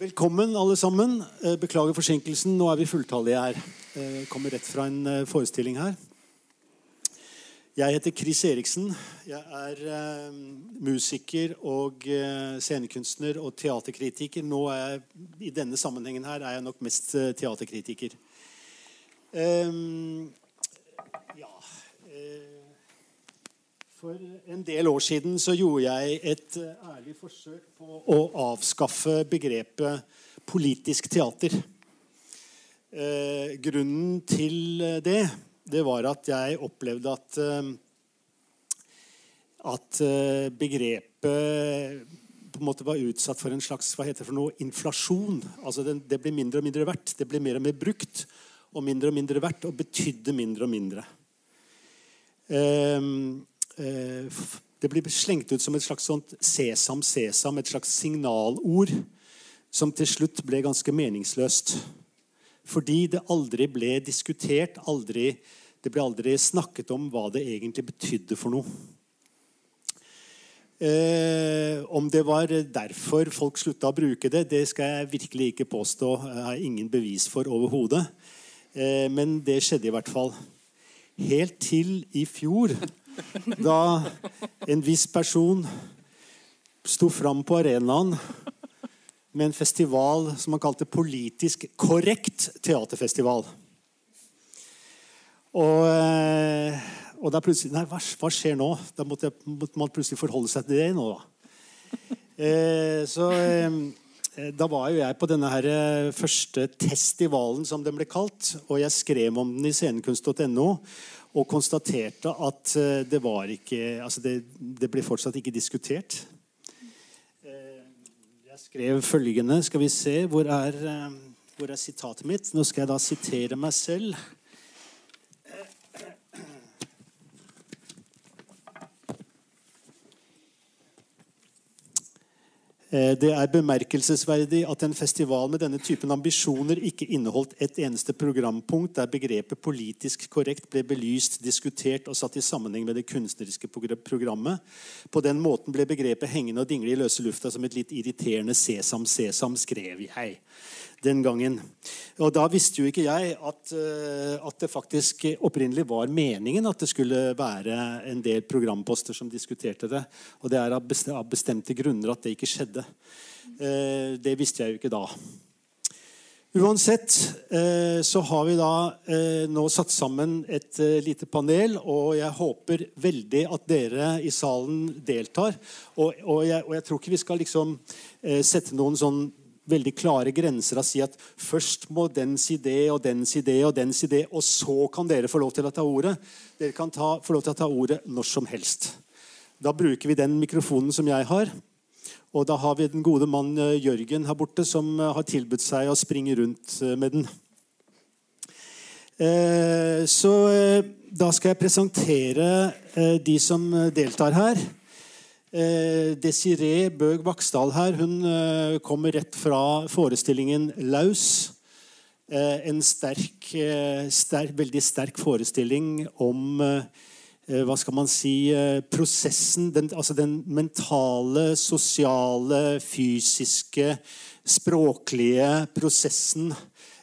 Velkommen, alle sammen. Eh, beklager forsinkelsen. Nå er vi fulltallige her. Eh, kommer rett fra en eh, forestilling her. Jeg heter Chris Eriksen. Jeg er musiker og scenekunstner og teaterkritiker. Nå er jeg, I denne sammenhengen her er jeg nok mest teaterkritiker. Ehm, For en del år siden så gjorde jeg et ærlig forsøk på å avskaffe begrepet politisk teater. grunnen til det det var at jeg opplevde at at begrepet på en måte var utsatt for en slags hva heter det for noe, inflasjon. Altså det, det ble mindre og mindre verdt. Det ble mer og mer brukt og mindre og mindre verdt og betydde mindre og mindre. Um, det blir slengt ut som et slags sånt sesam, sesam, et slags signalord som til slutt ble ganske meningsløst. Fordi det aldri ble diskutert, aldri, det ble aldri snakket om hva det egentlig betydde for noe. Eh, om det var derfor folk slutta å bruke det, det skal jeg virkelig ikke påstå. Jeg har ingen bevis for overhodet. Eh, men det skjedde i hvert fall. Helt til i fjor, da en viss person sto fram på arenaen med en festival som han kalte Politisk korrekt teaterfestival. Og, eh, og da plutselig Nei, hva, hva, skjer nå? Da måtte, jeg, måtte, man plutselig forholde seg til det nå, da. Eh, så eh, da var jo jeg på denne her eh, første testivalen, som den ble kalt. Og jeg skrev om den i scenekunst.no og konstaterte at eh, det var ikke altså det, det ble fortsatt ikke diskutert. Jeg skrev følgende Skal vi se Hvor er, hvor er sitatet mitt? Nå skal jeg da sitere meg selv. Det er bemerkelsesverdig at en festival med denne typen ambisjoner ikke inneholdt et eneste programpunkt der begrepet politisk korrekt ble belyst, diskutert og satt i sammenheng med det kunstneriske programmet. På den måten ble begrepet hengende og dingle i løse lufta som et litt irriterende sesam, sesam, skrev jeg den gangen. Og Da visste jo ikke jeg at, eh, at, det faktisk opprinnelig var meningen at det skulle være en del programposter som diskuterte det. Og det er av bestemte grunner at det ikke skjedde. Eh, det visste jeg jo ikke da. Uansett eh, så har vi da nå satt sammen et lite panel, og jeg håper veldig at dere i salen deltar. Og, jeg, og jeg, tror ikke vi skal liksom sette noen sånn veldig klare grenser og si at først må den si det og den si det, og den si det, og så kan dere få lov til å ta ordet. Dere kan ta, få lov til å ta ordet når som helst. Da bruker vi den mikrofonen som jeg har. Og da har vi den gode mann eh, Jørgen her borte som eh, har tilbudt seg å springe rundt eh, med den. Så da skal jeg presentere de som deltar her. Eh, Desiree Bøg Vaksdal her, hun eh, kommer rett fra forestillingen 'Laus'. Eh, en sterk, sterk, veldig sterk forestilling om hva skal man si prosessen den, Altså den mentale, sosiale, fysiske, språklige prosessen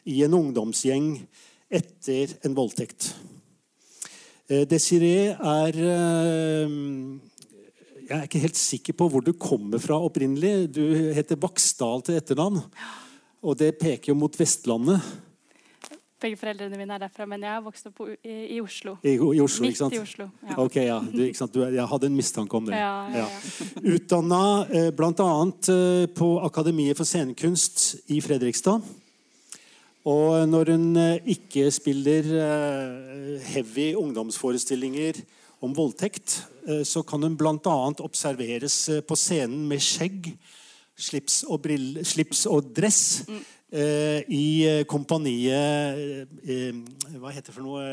i en ungdomsgjeng etter en voldtekt. Desiree er jeg er ikke helt sikker på hvor du kommer fra opprinnelig. Du heter Baksdal til etternavn. Og det peker jo mot Vestlandet. Begge foreldrene mine er derfra, men jeg har vokst opp i, i Oslo. I, i Oslo, Midt i Oslo, ja. Ok, ja. Du? Du, jeg hadde en mistanke om det. Ja, ja, ja. Utdanna eh, bl.a. Eh, på Akademiet for scenekunst i Fredrikstad. Og når hun eh, ikke spiller eh, heavy ungdomsforestillinger om voldtekt, eh, så kan hun bl.a. observeres eh, på scenen med skjegg, slips og, brille, slips og dress mm. eh, i kompaniet Hva heter det for noe?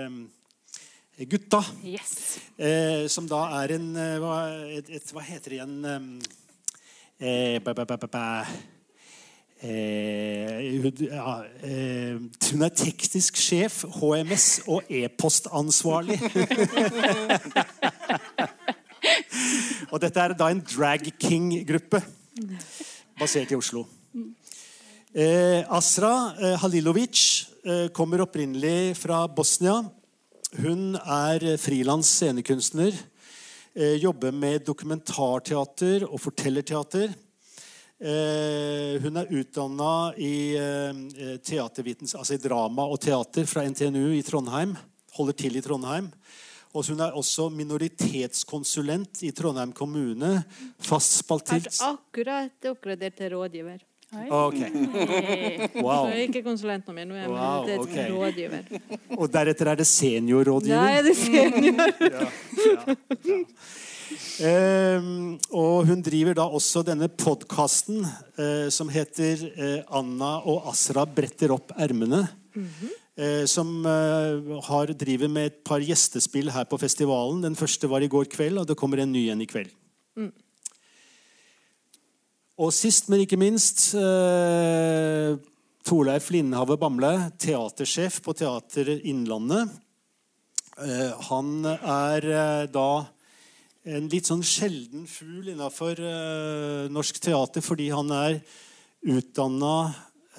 Gutta. Yes. Eh, som da er en hva, et, et, hva heter det igjen eh, ba, ba, ba, Eh, ja, eh, hun er teknisk sjef, HMS og e-postansvarlig. og dette er da en Drag King-gruppe basert i Oslo. Eh, Asra eh, Halilovic eh, kommer opprinnelig fra Bosnia. Hun er frilans scenekunstner. Eh, jobber med dokumentarteater og fortellerteater. Eh, hun er utdanna i, eh, altså i drama og teater fra NTNU i Trondheim. Holder til i Trondheim. Og hun er også minoritetskonsulent i Trondheim kommune. Fast spaltilt Har akkurat oppgradert til rådgiver. Ok. Wow. Så jeg er ikke konsulent nå mer. Nå er jeg Wow, minoritetsrådgiver. Og deretter er det seniorrådgiver. Nei, det er senior. Ja, ja, ja. Ehm, og hun driver da også denne podkasten eh, som heter eh, 'Anna og Asra bretter opp ermene'. eh, som eh, har, driver med et par gjestespill her på festivalen. Den første var i går kveld, og det kommer en ny en i kveld. Og sist, men ikke minst eh, Torleif Lindhave Bamble, teatersjef på Teater Innlandet. Eh, han er eh, da en litt sånn sjelden fugl innafor uh, norsk teater fordi han er utdanna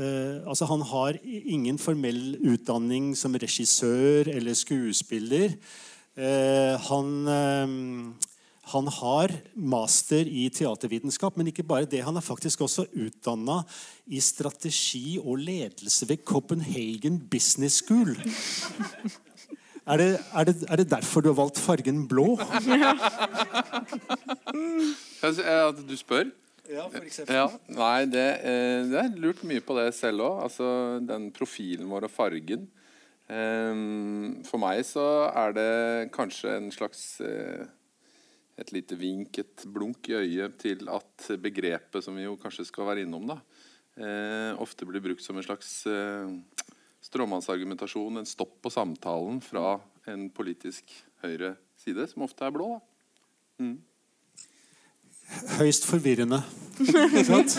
uh, Altså, han har ingen formell utdanning som regissør eller skuespiller. Uh, han eh, han har master i teatervitenskap, men ikke bare det. Han er faktisk også utdanna i strategi og ledelse ved Copenhagen Business School. Er det, er, det, er det, derfor du har valgt fargen blå? At du spør? Ja, for eksempel. Ja, nei, det, eh, det er lurt mye på det selv òg. Altså, den profilen vår og fargen. Um, for meg så er det kanskje en slags uh, et lite vink, et blunk i øyet til at begrepet som vi jo kanskje skal være innom, da, eh, ofte blir brukt som en slags eh, stråmannsargumentasjon, en stopp på samtalen fra en politisk høyre side, som ofte er blå. da. Mm. Høyst forvirrende. Ikke sant?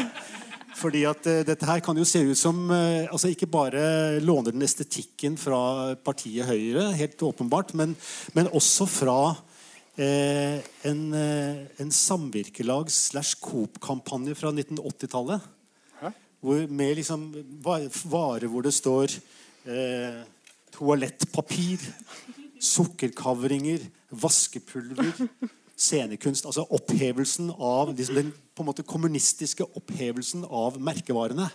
Fordi at uh, dette her kan jo se ut som uh, altså Ikke bare låner den estetikken fra partiet Høyre, helt åpenbart, men, men også fra uh, en, en samvirkelag slash Coop-kampanje fra 1980-tallet. Med liksom varer hvor det står eh, toalettpapir, sukkerkavringer, vaskepulver, scenekunst. Altså opphevelsen av liksom den på en måte kommunistiske opphevelsen av merkevarene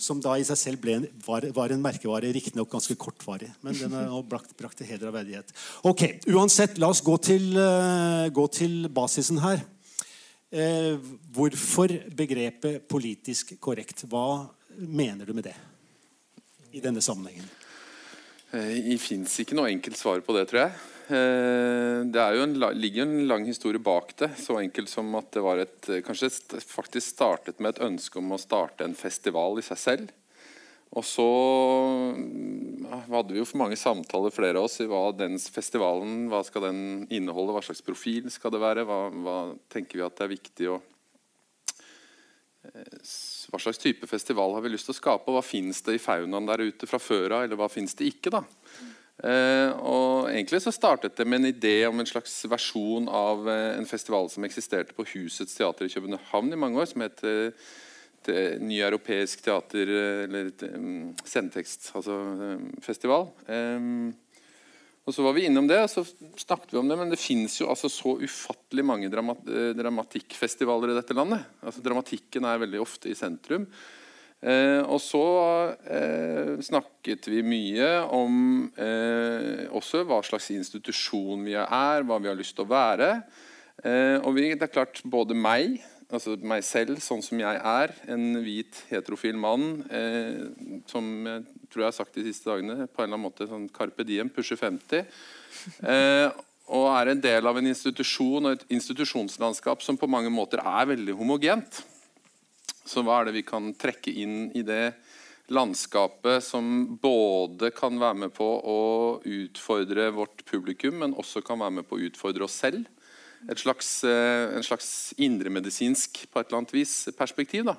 som da i seg selv en, var, var, en merkevare, riktignok ganske kortvarig. Men den har brakt, brakt til heder og verdighet. Ok, Uansett, la oss gå til, uh, gå til basisen her. Uh, hvorfor begrepet 'politisk korrekt'? Hva mener du med det i denne sammenhengen? Eh, det fins ikke noe enkelt svar på det, tror jeg. Det det jo en, ligger en lang historie bak det. Så enkelt som at det var et Kanskje faktisk startet med et ønske om å starte en festival i seg selv. Og så hadde vi jo for mange samtaler, flere av oss, i hva den festivalen hva skal den inneholde, hva slags profil skal det være, hva, hva tenker vi at det er viktig å eh, Hva slags type festival har vi lyst til å skape, og hva finnes det i faunaen der ute fra før av, eller hva finnes det ikke? da? Uh, og egentlig så startet det med en idé om en slags versjon av uh, en festival som eksisterte på Husets teater i København i mange år, som het uh, Ny europeisk teater eller um, scenetekst, altså um, festival. Um, og Så var vi innom det, og så snakket vi om det, men det fins jo altså så ufattelig mange dramat dramatikkfestivaler i dette landet. Altså Dramatikken er veldig ofte i sentrum. Eh, og så eh, snakket vi mye om eh, også hva slags institusjon vi er, hva vi har lyst til å være. Eh, og vi, det er klart, både meg, altså meg selv, sånn som jeg er, en hvit heterofil mann, eh, som jeg tror jeg har sagt de siste dagene, på en eller annen måte sånn Carpe Diem, pusher 50. Eh, og er en del av en institusjon og et institusjonslandskap som på mange måter er veldig homogent. Så hva er det vi kan trekke inn i det landskapet som både kan være med på å utfordre vårt publikum, men også kan være med på å utfordre oss selv? Et slags, eh, en slags indremedisinsk på et eller annet vis perspektiv. da.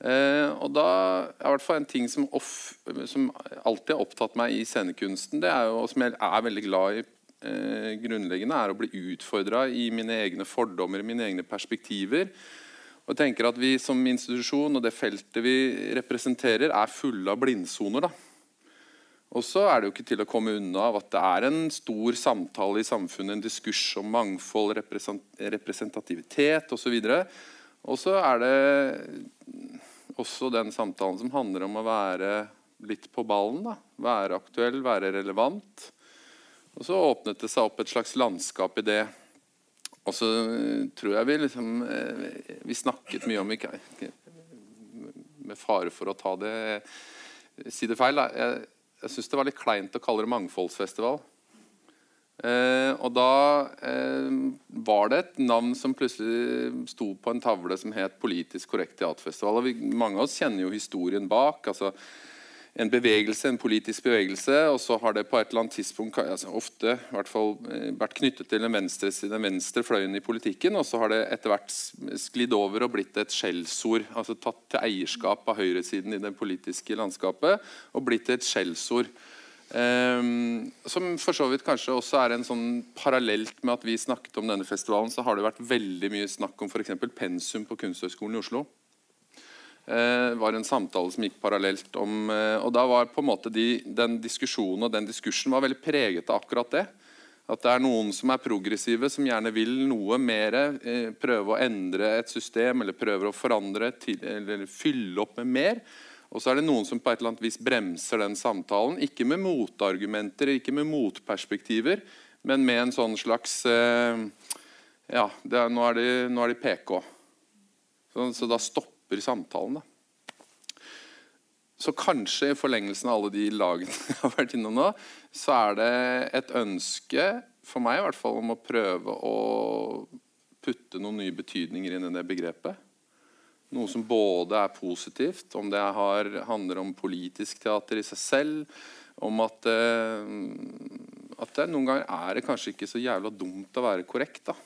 Eh, og da er i hvert fall en ting som, off, som, alltid har opptatt meg i scenekunsten, det er jo, og som jeg er veldig glad i eh, grunnleggende, er å bli utfordra i mine egne fordommer, mine egne perspektiver. Og jeg tenker at Vi som institusjon og det feltet vi representerer, er fulle av blindsoner. da. Og så er det jo ikke til å komme unna av at det er en stor samtale i samfunnet, en diskurs om mangfold, represent representativitet osv. Og så er det også den samtalen som handler om å være litt på ballen. da. Være aktuell, være relevant. Og så åpnet det seg opp et slags landskap i det. Og så tror jeg vi liksom eh, Vi snakket mye om ikke, Med fare for å ta det Si det feil. Da. Jeg, syns det var litt kleint å kalle det mangfoldsfestival. Eh, og da eh, var det et navn som plutselig sto på en tavle som het Politisk korrekt teaterfestival. Og vi, mange av oss kjenner jo historien bak. altså en bevegelse, en politisk bevegelse, og så har det på et eller annet tidspunkt altså ofte i hvert fall eh, vært knyttet til den venstre, den venstre fløyen i politikken, og så har det etter hvert sklidd over og blitt et skjellsord. altså Tatt til eierskap av høyresiden i det politiske landskapet og blitt et skjellsord. Um, som for så vidt kanskje også er en sånn Parallelt med at vi snakket om denne festivalen, så har det vært veldig mye snakk om f.eks. pensum på Kunsthøgskolen i Oslo. Det var en samtale som gikk parallelt om eh, og da var på en måte de, Den diskusjonen og den diskursen var veldig preget av akkurat det. At det er noen som er progressive, som gjerne vil noe mer. Eh, prøve å endre et system eller prøver å forandre til, eller fylle opp med mer. Og så er det noen som på et eller annet vis bremser den samtalen. Ikke med motargumenter, ikke med motperspektiver, men med en sånn slags eh, Ja, er, nå, er de, nå, er de, PK. Så, så da stopper stopper samtalen. Da. Så kanskje i forlengelsen av alle de lagene jeg har vært innom nå, så er det et ønske for meg i hvert fall om å prøve å putte noen nye betydninger inn i det begrepet. Noe som både er positivt, om det har, handler om politisk teater i seg selv, om at, eh, at det noen ganger er det kanskje ikke så jævla dumt å være korrekt. da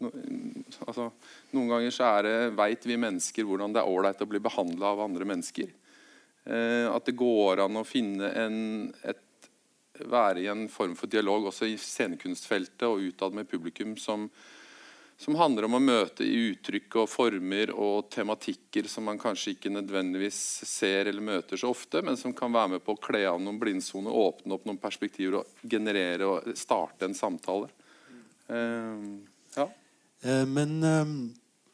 altså, Noen ganger så er det, vet vi mennesker hvordan det er ålreit å bli behandla av andre mennesker. Eh, at det går an å finne en, et, være i en form for dialog også i scenekunstfeltet og utad med publikum som, som handler om å møte i uttrykk og former og tematikker som man kanskje ikke nødvendigvis ser eller møter så ofte, men som kan være med på å kle av noen blindsoner, åpne opp noen perspektiver og generere og starte en samtale. Um, ja. Eh, men eh,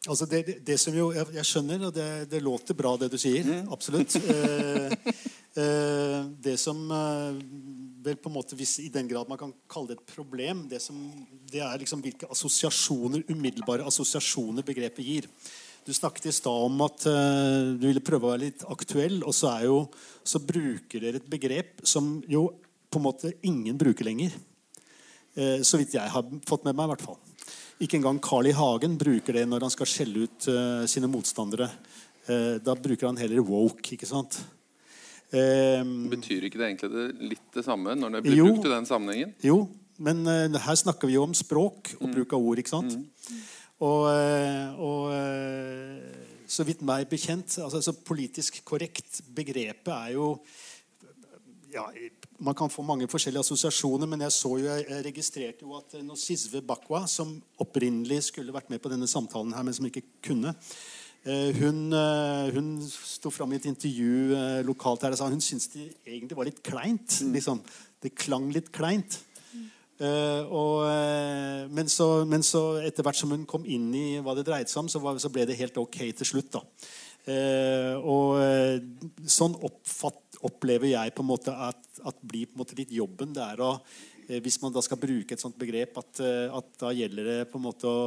altså det, det, det, som jo Jeg, skjønner, og det, det, låter bra, det du sier. Mm. Absolutt. Eh, det som vel på en måte, hvis I den grad man kan kalle det et problem, det, som, det er liksom hvilke assosiasjoner, umiddelbare assosiasjoner begrepet gir. Du snakket i stad om at uh, du ville prøve å være litt aktuell. Og så, jo, så, bruker dere et begrep som jo på en måte ingen bruker lenger. Uh, så vidt jeg har fått med meg. I hvert fall. Ikke engang Carl I. Hagen bruker det når han skal skjelle ut uh, sine motstandere. Uh, da bruker han heller woke. ikke sant? Um, Betyr ikke det egentlig det litt det samme når det blir jo, brukt i den sammenhengen? Jo, men uh, her snakker vi jo om språk og mm. bruk av ord. ikke sant? Mm. Og, og så vidt meg bekjent altså, Politisk korrekt begrepet er jo ja, man kan få mange forskjellige assosiasjoner, men jeg så jo, jeg registrerte jo at Nosizve Bakwa, som opprinnelig skulle vært med på denne samtalen, her, men som ikke kunne, eh, hun, eh, hun sto fram i et intervju eh, lokalt her og sa hun syntes det egentlig var litt kleint. Mm. Liksom. Det klang litt kleint. Uh, og, uh, men, så, men, så, etter hvert som hun kom inn i hva det dreide seg om, så, var, så ble det helt ok til slutt. da. Uh, og sånn oppfatt, opplever jeg på en måte at, at blir på en måte litt jobben. det er å eh, hvis man da skal bruke et sånt begrep, at, eh, at da gjelder det på en måte å,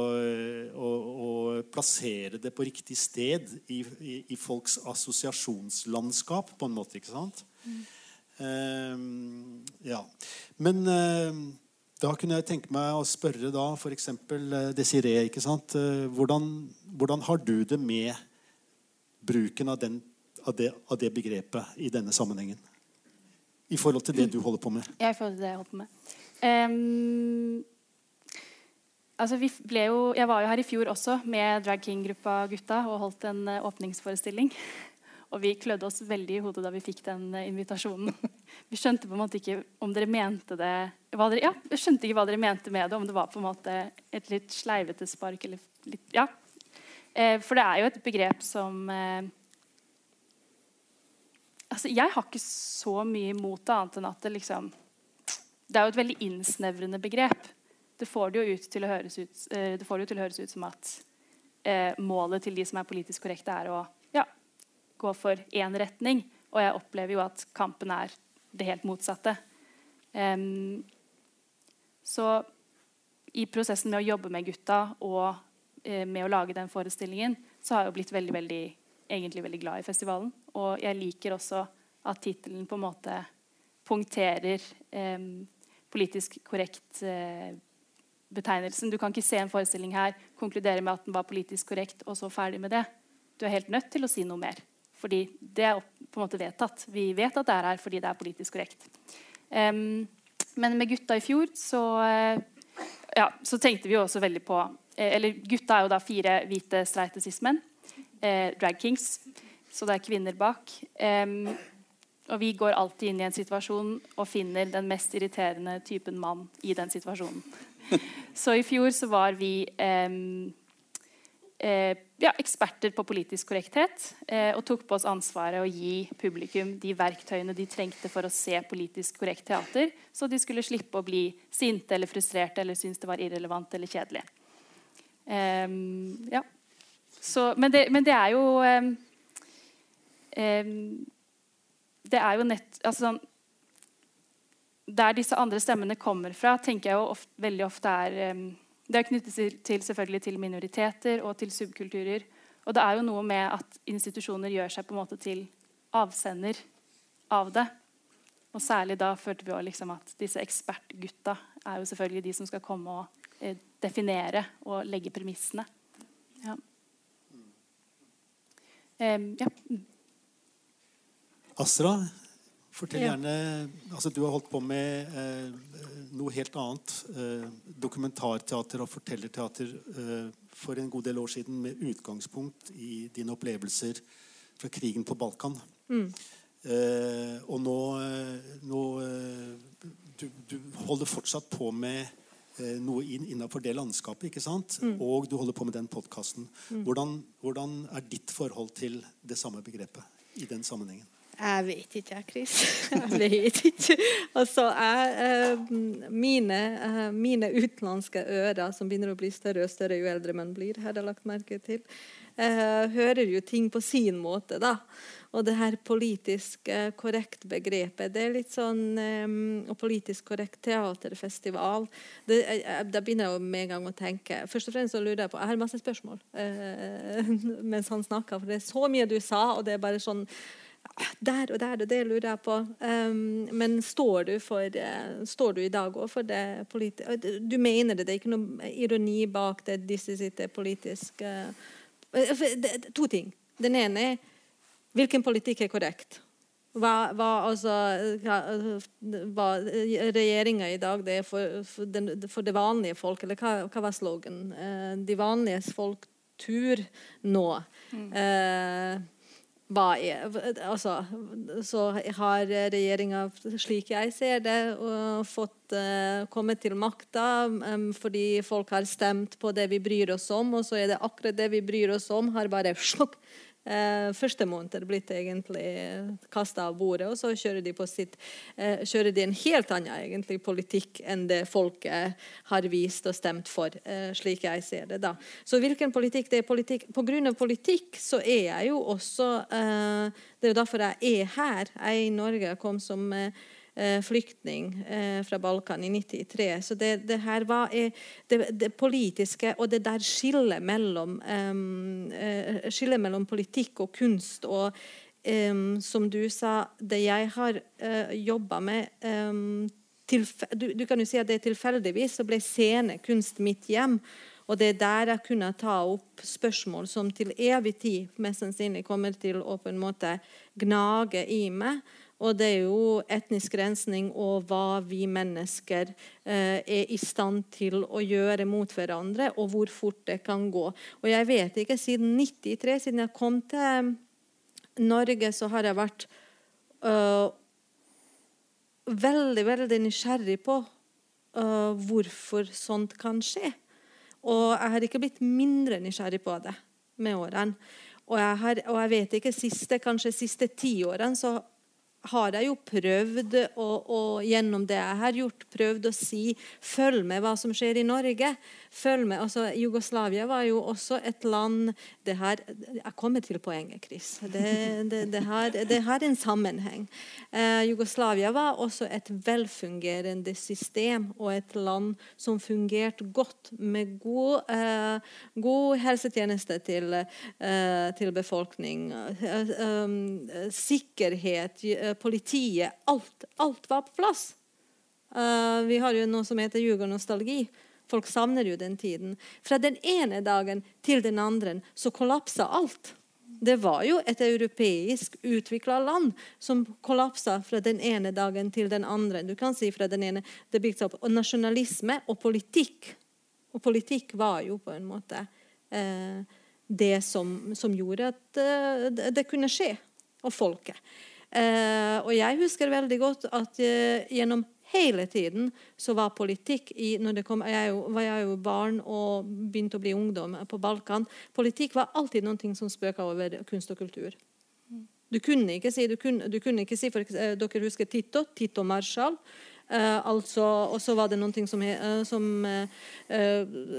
å, å plassere det på riktig sted i, i, i, folks assosiasjonslandskap, på en måte. ikke sant? Mm. Um, ja. Men uh, da kunne jeg tenke meg å spørre da f.eks. Desiree. ikke sant? Hvordan, hvordan har du det med bruken av den av det, av det, begrepet i denne sammenhengen? I forhold til det du holder på med? Ja, i forhold til det jeg holder på med. Um, altså vi ble jo, jeg var jo her i fjor også med Drag King-gruppa Gutta og holdt en uh, åpningsforestilling. Og vi klødde oss veldig i hodet da vi fikk den uh, invitasjonen. Vi skjønte på en måte ikke om dere mente det dere, Ja, vi skjønte ikke hva dere mente med det. Om det var på en måte et litt sleivete spark eller litt Ja. Eh, for det er jo et begrep som eh, altså Jeg har ikke så mye imot det, annet enn at det liksom Det er jo et veldig innsnevrende begrep. Det får det jo ut til å høres ut, eh, det får det jo til å høres ut som at eh, målet til de som er politisk korrekte, er å ja, gå for én retning. Og jeg opplever jo at kampen er det helt motsatte. Um, så i prosessen med å jobbe med gutta og med å lage den forestillingen, så har jeg jo blitt veldig, veldig, egentlig veldig glad i festivalen. Og jeg liker også at tittelen på en måte punkterer eh, politisk korrekt eh, betegnelsen. Du kan ikke se en forestilling her, konkludere med at den var politisk korrekt, og så ferdig med det. Du er helt nødt til å si noe mer. Fordi det er på en måte vedtatt. Vi vet at det er her fordi det er politisk korrekt. Um, men med gutta i fjor så, uh, ja, så tenkte vi jo også veldig på Eller gutta er jo da fire hvite streite cis-menn. Uh, drag kings. Så det er kvinner bak. Um, og vi går alltid inn i en situasjon og finner den mest irriterende typen mann i den situasjonen. så i fjor så var vi um, eh, ja, eksperter på politisk korrekthet eh, og tok på oss ansvaret å gi publikum de verktøyene de trengte for å se politisk korrekt teater, så de skulle slippe å bli sinte eller frustrerte eller synes det var irrelevant eller kjedelig. Eh, ja. så, men, det, men, det, er jo Det er jo nett altså, Der disse andre stemmene kommer fra, tenker jeg jo ofte, veldig ofte er det er knyttet til, selvfølgelig til minoriteter og til subkulturer. Og det er jo noe med at institusjoner gjør seg på en måte til avsender av det. Og særlig da følte vi også liksom at disse ekspertgutta er jo selvfølgelig de som skal komme og definere og legge premissene. Ja. Um, ja. Asra, Fortell gjerne altså Du har holdt på med eh, noe helt annet. Eh, dokumentarteater og fortellerteater eh, for en god del år siden med utgangspunkt i dine opplevelser fra krigen på Balkan. Mm. Eh, og nå, eh, nå eh, du, du, holder fortsatt på med noe inn, innenfor det landskapet. ikke sant? Mm. Og du holder på med den podkasten. Mm. Hvordan, hvordan er ditt forhold til det samme begrepet i den sammenhengen? Jeg vet ikke, jeg, Chris. Jeg vet ikke. Altså, jeg, eh, mine, eh, mine, utenlandske ører, som begynner å bli større og større jo eldre man blir, har jeg lagt merke til, eh, hører jo ting på sin måte. da. Og det her politisk korrekt begrepet, det er litt sånn Og politisk korrekt teaterfestival. Det, da begynner jeg med en gang å tenke Først og fremst så lurer jeg på Jeg har masse spørsmål mens han snakker, for det er så mye du sa, og det er bare sånn der og der, og det lurer jeg på. Um, men står du, for, uh, står du i dag òg for det politiske Du mener det, det er ikke noe ironi bak det disse sitter politisk uh, To ting. Den ene er hvilken politikk er korrekt? Hva, hva, altså, hva regjeringa i dag det er for, for, den, for, det vanlige folk, eller hva, hva var slogan? Eh, de vanlige folk tur nå. Mm. Eh, hva er altså, Så har regjeringa, slik jeg ser det, fått eh, komme til makta um, fordi folk har stemt på det vi bryr oss om, og så er det akkurat det vi bryr oss om, har bare slupp, Eh, første måned blitt egentlig kasta av bordet, og så kjører de sitt eh, kjører de en helt annen egentlig, politikk enn det folket har vist og stemt for, eh, slik jeg ser det. da. Så hvilken politikk det er politikk På grunn av politikk så er jeg jo også eh, Det er jo derfor jeg er her. Jeg er i Norge. Jeg kom som Eh, flyktning eh, fra Balkan i 93. Så det, det her var det, det, politiske og det der skillet mellom, um, skillet mellom politikk og kunst og som du sa, det jeg har uh, jobba med um, du, du, kan jo si at det tilfeldigvis så ble scenekunst mitt hjem. Og det er der jeg kunne ta opp spørsmål som til evig tid mest sannsynlig kommer til å på en måte gnage i meg. Og det er jo etnisk rensning og hva vi mennesker eh, er i stand til å gjøre mot hverandre, og hvor fort det kan gå. Og jeg vet ikke, siden 93, siden jeg kom til Norge, så har jeg vært øh, veldig, veldig nysgjerrig på øh, hvorfor sånt kan skje. Og jeg har ikke blitt mindre nysgjerrig på det med årene. Og jeg, har, og jeg vet ikke, siste, kanskje siste ti årene så har jeg jo prøvd å, å, gjennom det jeg har gjort, prøvd å si følg med hva som skjer i Norge. Følg med, altså Jugoslavia var jo også et land det her, Jeg kommer til poenget, Chris. Det, det, det, har, det har, en sammenheng. Eh, Jugoslavia var også et velfungerende system og et land som fungerte godt med god, eh, god helsetjeneste til, eh, til befolkning. Eh, eh, sikkerhet, eh, politiet. Alt, alt var på plass. vi har jo noe som heter jugernostalgi. Folk savner jo den tiden. Fra den ene dagen til den andre så kollapsa alt. Det var jo et europeisk utvikla land som kollapsa fra den ene dagen til den andre. Du kan si fra den ene, det bygde seg opp. Og nasjonalisme og politikk. Og politikk var jo på en måte uh, det som, som, gjorde at uh, det kunne skje. Og folket. Eh, og jeg husker veldig godt at eh, gjennom hele tiden så var politikk i, når det kom, jeg var jeg jo barn og begynte å bli ungdom på Balkan. Politikk var alltid noe som spøka over kunst og kultur. Du kunne ikke si, du kunne, du kunne ikke si for, eh, Dere husker Tito? Tito Marshall. Uh, altså, og så var det noe som, uh, som uh,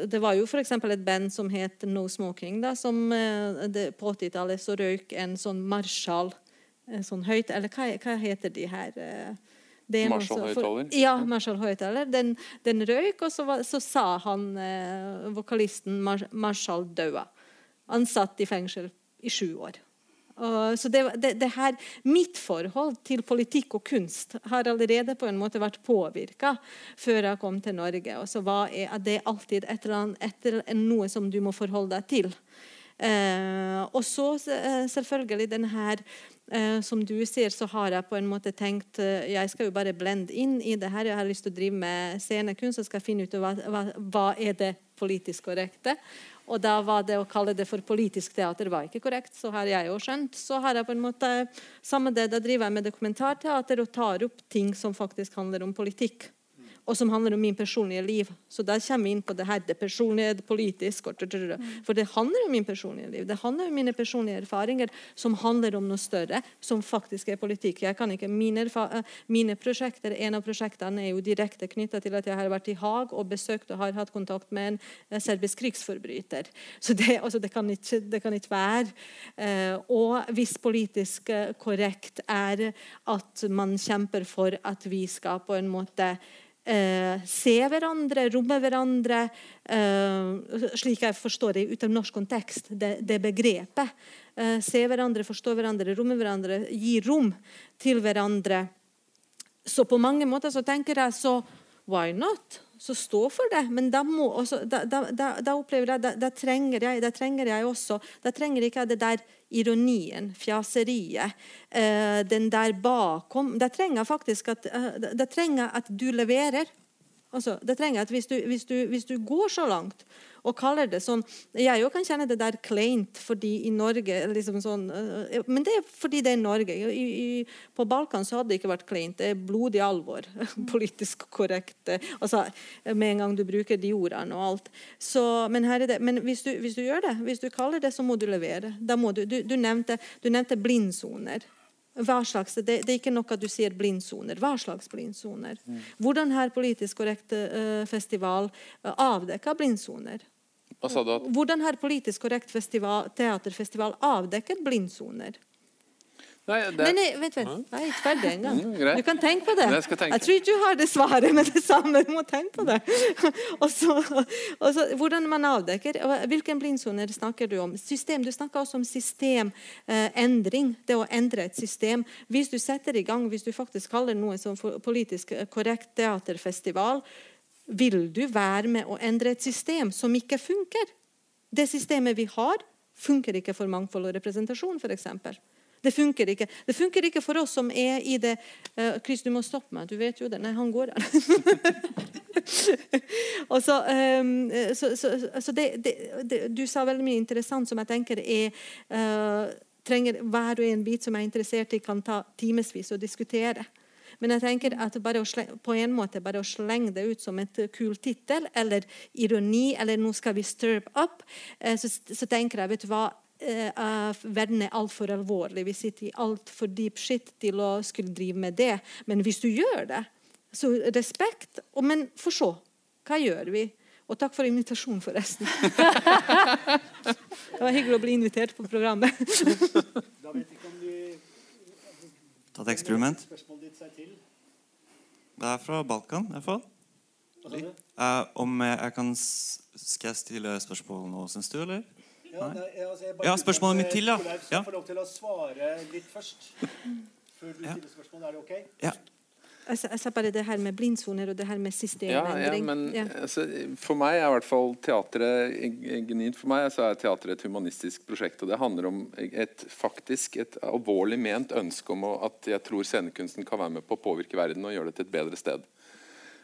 Det var jo f.eks. et band som het No Smoking. Da, som det, På 80-tallet så røyk en sånn Marshall sånn høyt Eller hva, hva heter de her? Marshall-høyttaler? Ja, Marshall-høyttaler. Den, den, røyk, og så, var, så sa han, eh, vokalisten Mar Marshall daua. Han satt i fengsel i sju år. Og, så det, det, det, her, Mitt forhold til politikk og kunst har allerede på en måte vært påvirka før jeg kom til Norge. Og så var det alltid et eller annet, etter noe som du må forholde deg til. Eh, og så eh, selvfølgelig den her Eh, som du sier, så har jeg på en måte tenkt jeg skal jo bare blende inn i det her. Jeg har lyst til å drive med scenekunst og skal finne ut hva, hva, hva er det politisk korrekte. Og da var det å kalle det for politisk teater var ikke korrekt. Så har jeg jo skjønt. Så har jeg på en måte samme det, Da driver jeg med dokumentarteater og tar opp ting som faktisk handler om politikk og som handler om min personlige liv. Så der kommer vi inn på det her, det personlige, det politiske. For det handler om min personlige liv. Det handler om mine personlige erfaringer som handler om noe større, som faktisk er politikk. Jeg kan ikke, Mine, mine prosjekter, En av prosjektene er jo direkte knytta til at jeg har vært i Haag og besøkt og har hatt kontakt med en eh, serbisk krigsforbryter. Så det, altså, det, kan, ikke, det kan ikke være. Eh, og hvis politisk eh, korrekt er at man kjemper for at vi skal på en måte eh, se hverandre, romme hverandre, eh, slik jeg forstår det ut av norsk kontekst, det, det begrepet. Eh, se hverandre, forstå hverandre, romme hverandre, gi rom til hverandre. Så på mange måter så tenker jeg så Why not? Så stå for det. Men da, må, også, da, da, da opplever jeg, da, trenger jeg, da trenger jeg også Da trenger ikke jeg det der ironien, fjaseriet, eh, den der bakom. Da trenger jeg faktisk at, eh, da trenger at du leverer. Altså, det trenger at hvis du, hvis, du, hvis du, går så langt og kaller det sånn Jeg jo kan kjenne det der kleint fordi i Norge liksom sånn, eh, Men det er fordi det er Norge. I, i, på Balkan så hadde det ikke vært kleint. Det er blodig alvor. Politisk korrekt. Altså, med en gang du bruker de ordene og alt. Så, men, men hvis, du, hvis, du, gjør det, hvis du kaller det, så må du levere. Du, du, nevnte, nevnte blindsoner. Hva slags, det, det, er ikke noe du sier blindsoner. Hva slags blindsoner? Mm. Hvordan har Politisk korrekt uh, festival uh, avdekka blindsoner? Hvordan har Politisk korrekt festival, teaterfestival avdekket blindsoner? Nei, det... nei, nei, vent, vent. Jeg er ikke ferdig engang. Mm, du kan tenke på det. Jeg, jeg tror ikke du har det svaret, men det samme. Du må tenke på det. og så, og så, hvordan man avdekker Hvilken blindsoner snakker du om? System, Du snakker også om systemendring. det å endre et system. Hvis du setter i gang, hvis du faktisk kaller noe som politisk korrekt teaterfestival, vil du være med å endre et system som ikke funker? Det systemet vi har, funker ikke for mangfold og representasjon, f.eks. Det funker ikke. Det funker ikke for oss som er i det uh, Chris, du må stoppe meg. Du vet jo det. Nei, han går der. så, um, så, så, så det, det, det, Du sa veldig mye interessant som jeg tenker er uh, trenger hver og en bit som jeg er interessert i, kan ta timevis å diskutere. Men jeg tenker at slenge, på en måte bare å slenge det ut som et kul tittel, eller ironi, eller 'nå skal vi stirp up', eh, så, så tenker jeg vet du hva, uh, verden er altfor alvorlig. Vi sitter i altfor deep shit til å skulle drive med det. Men hvis du gjør det, så respekt. Og, men for så, Hva gjør vi? Og takk for invitasjonen, forresten. det var hyggelig å bli invitert på programmet. da vet ikke om du Ta et eksperiment. Det er fra Balkan, i hvert fall. Uh, om jeg, jeg kan Skal jeg stille spørsmål nå, syns du, eller? Ja, nei, altså ja, spørsmålet mitt til, ja. Skal jeg får lov til å svare litt først? Før du stiller spørsmålet. er det ok? Ja. Altså, altså bare det her med blindsoner og det her med systemendring. Ja, ja, men ja. Altså, for meg er i hvert fall teatret genuint for meg så er teatret et humanistisk prosjekt. og Det handler om et faktisk et alvorlig ment ønske om at jeg tror scenekunsten kan være med på å påvirke verden og gjøre det til et bedre sted.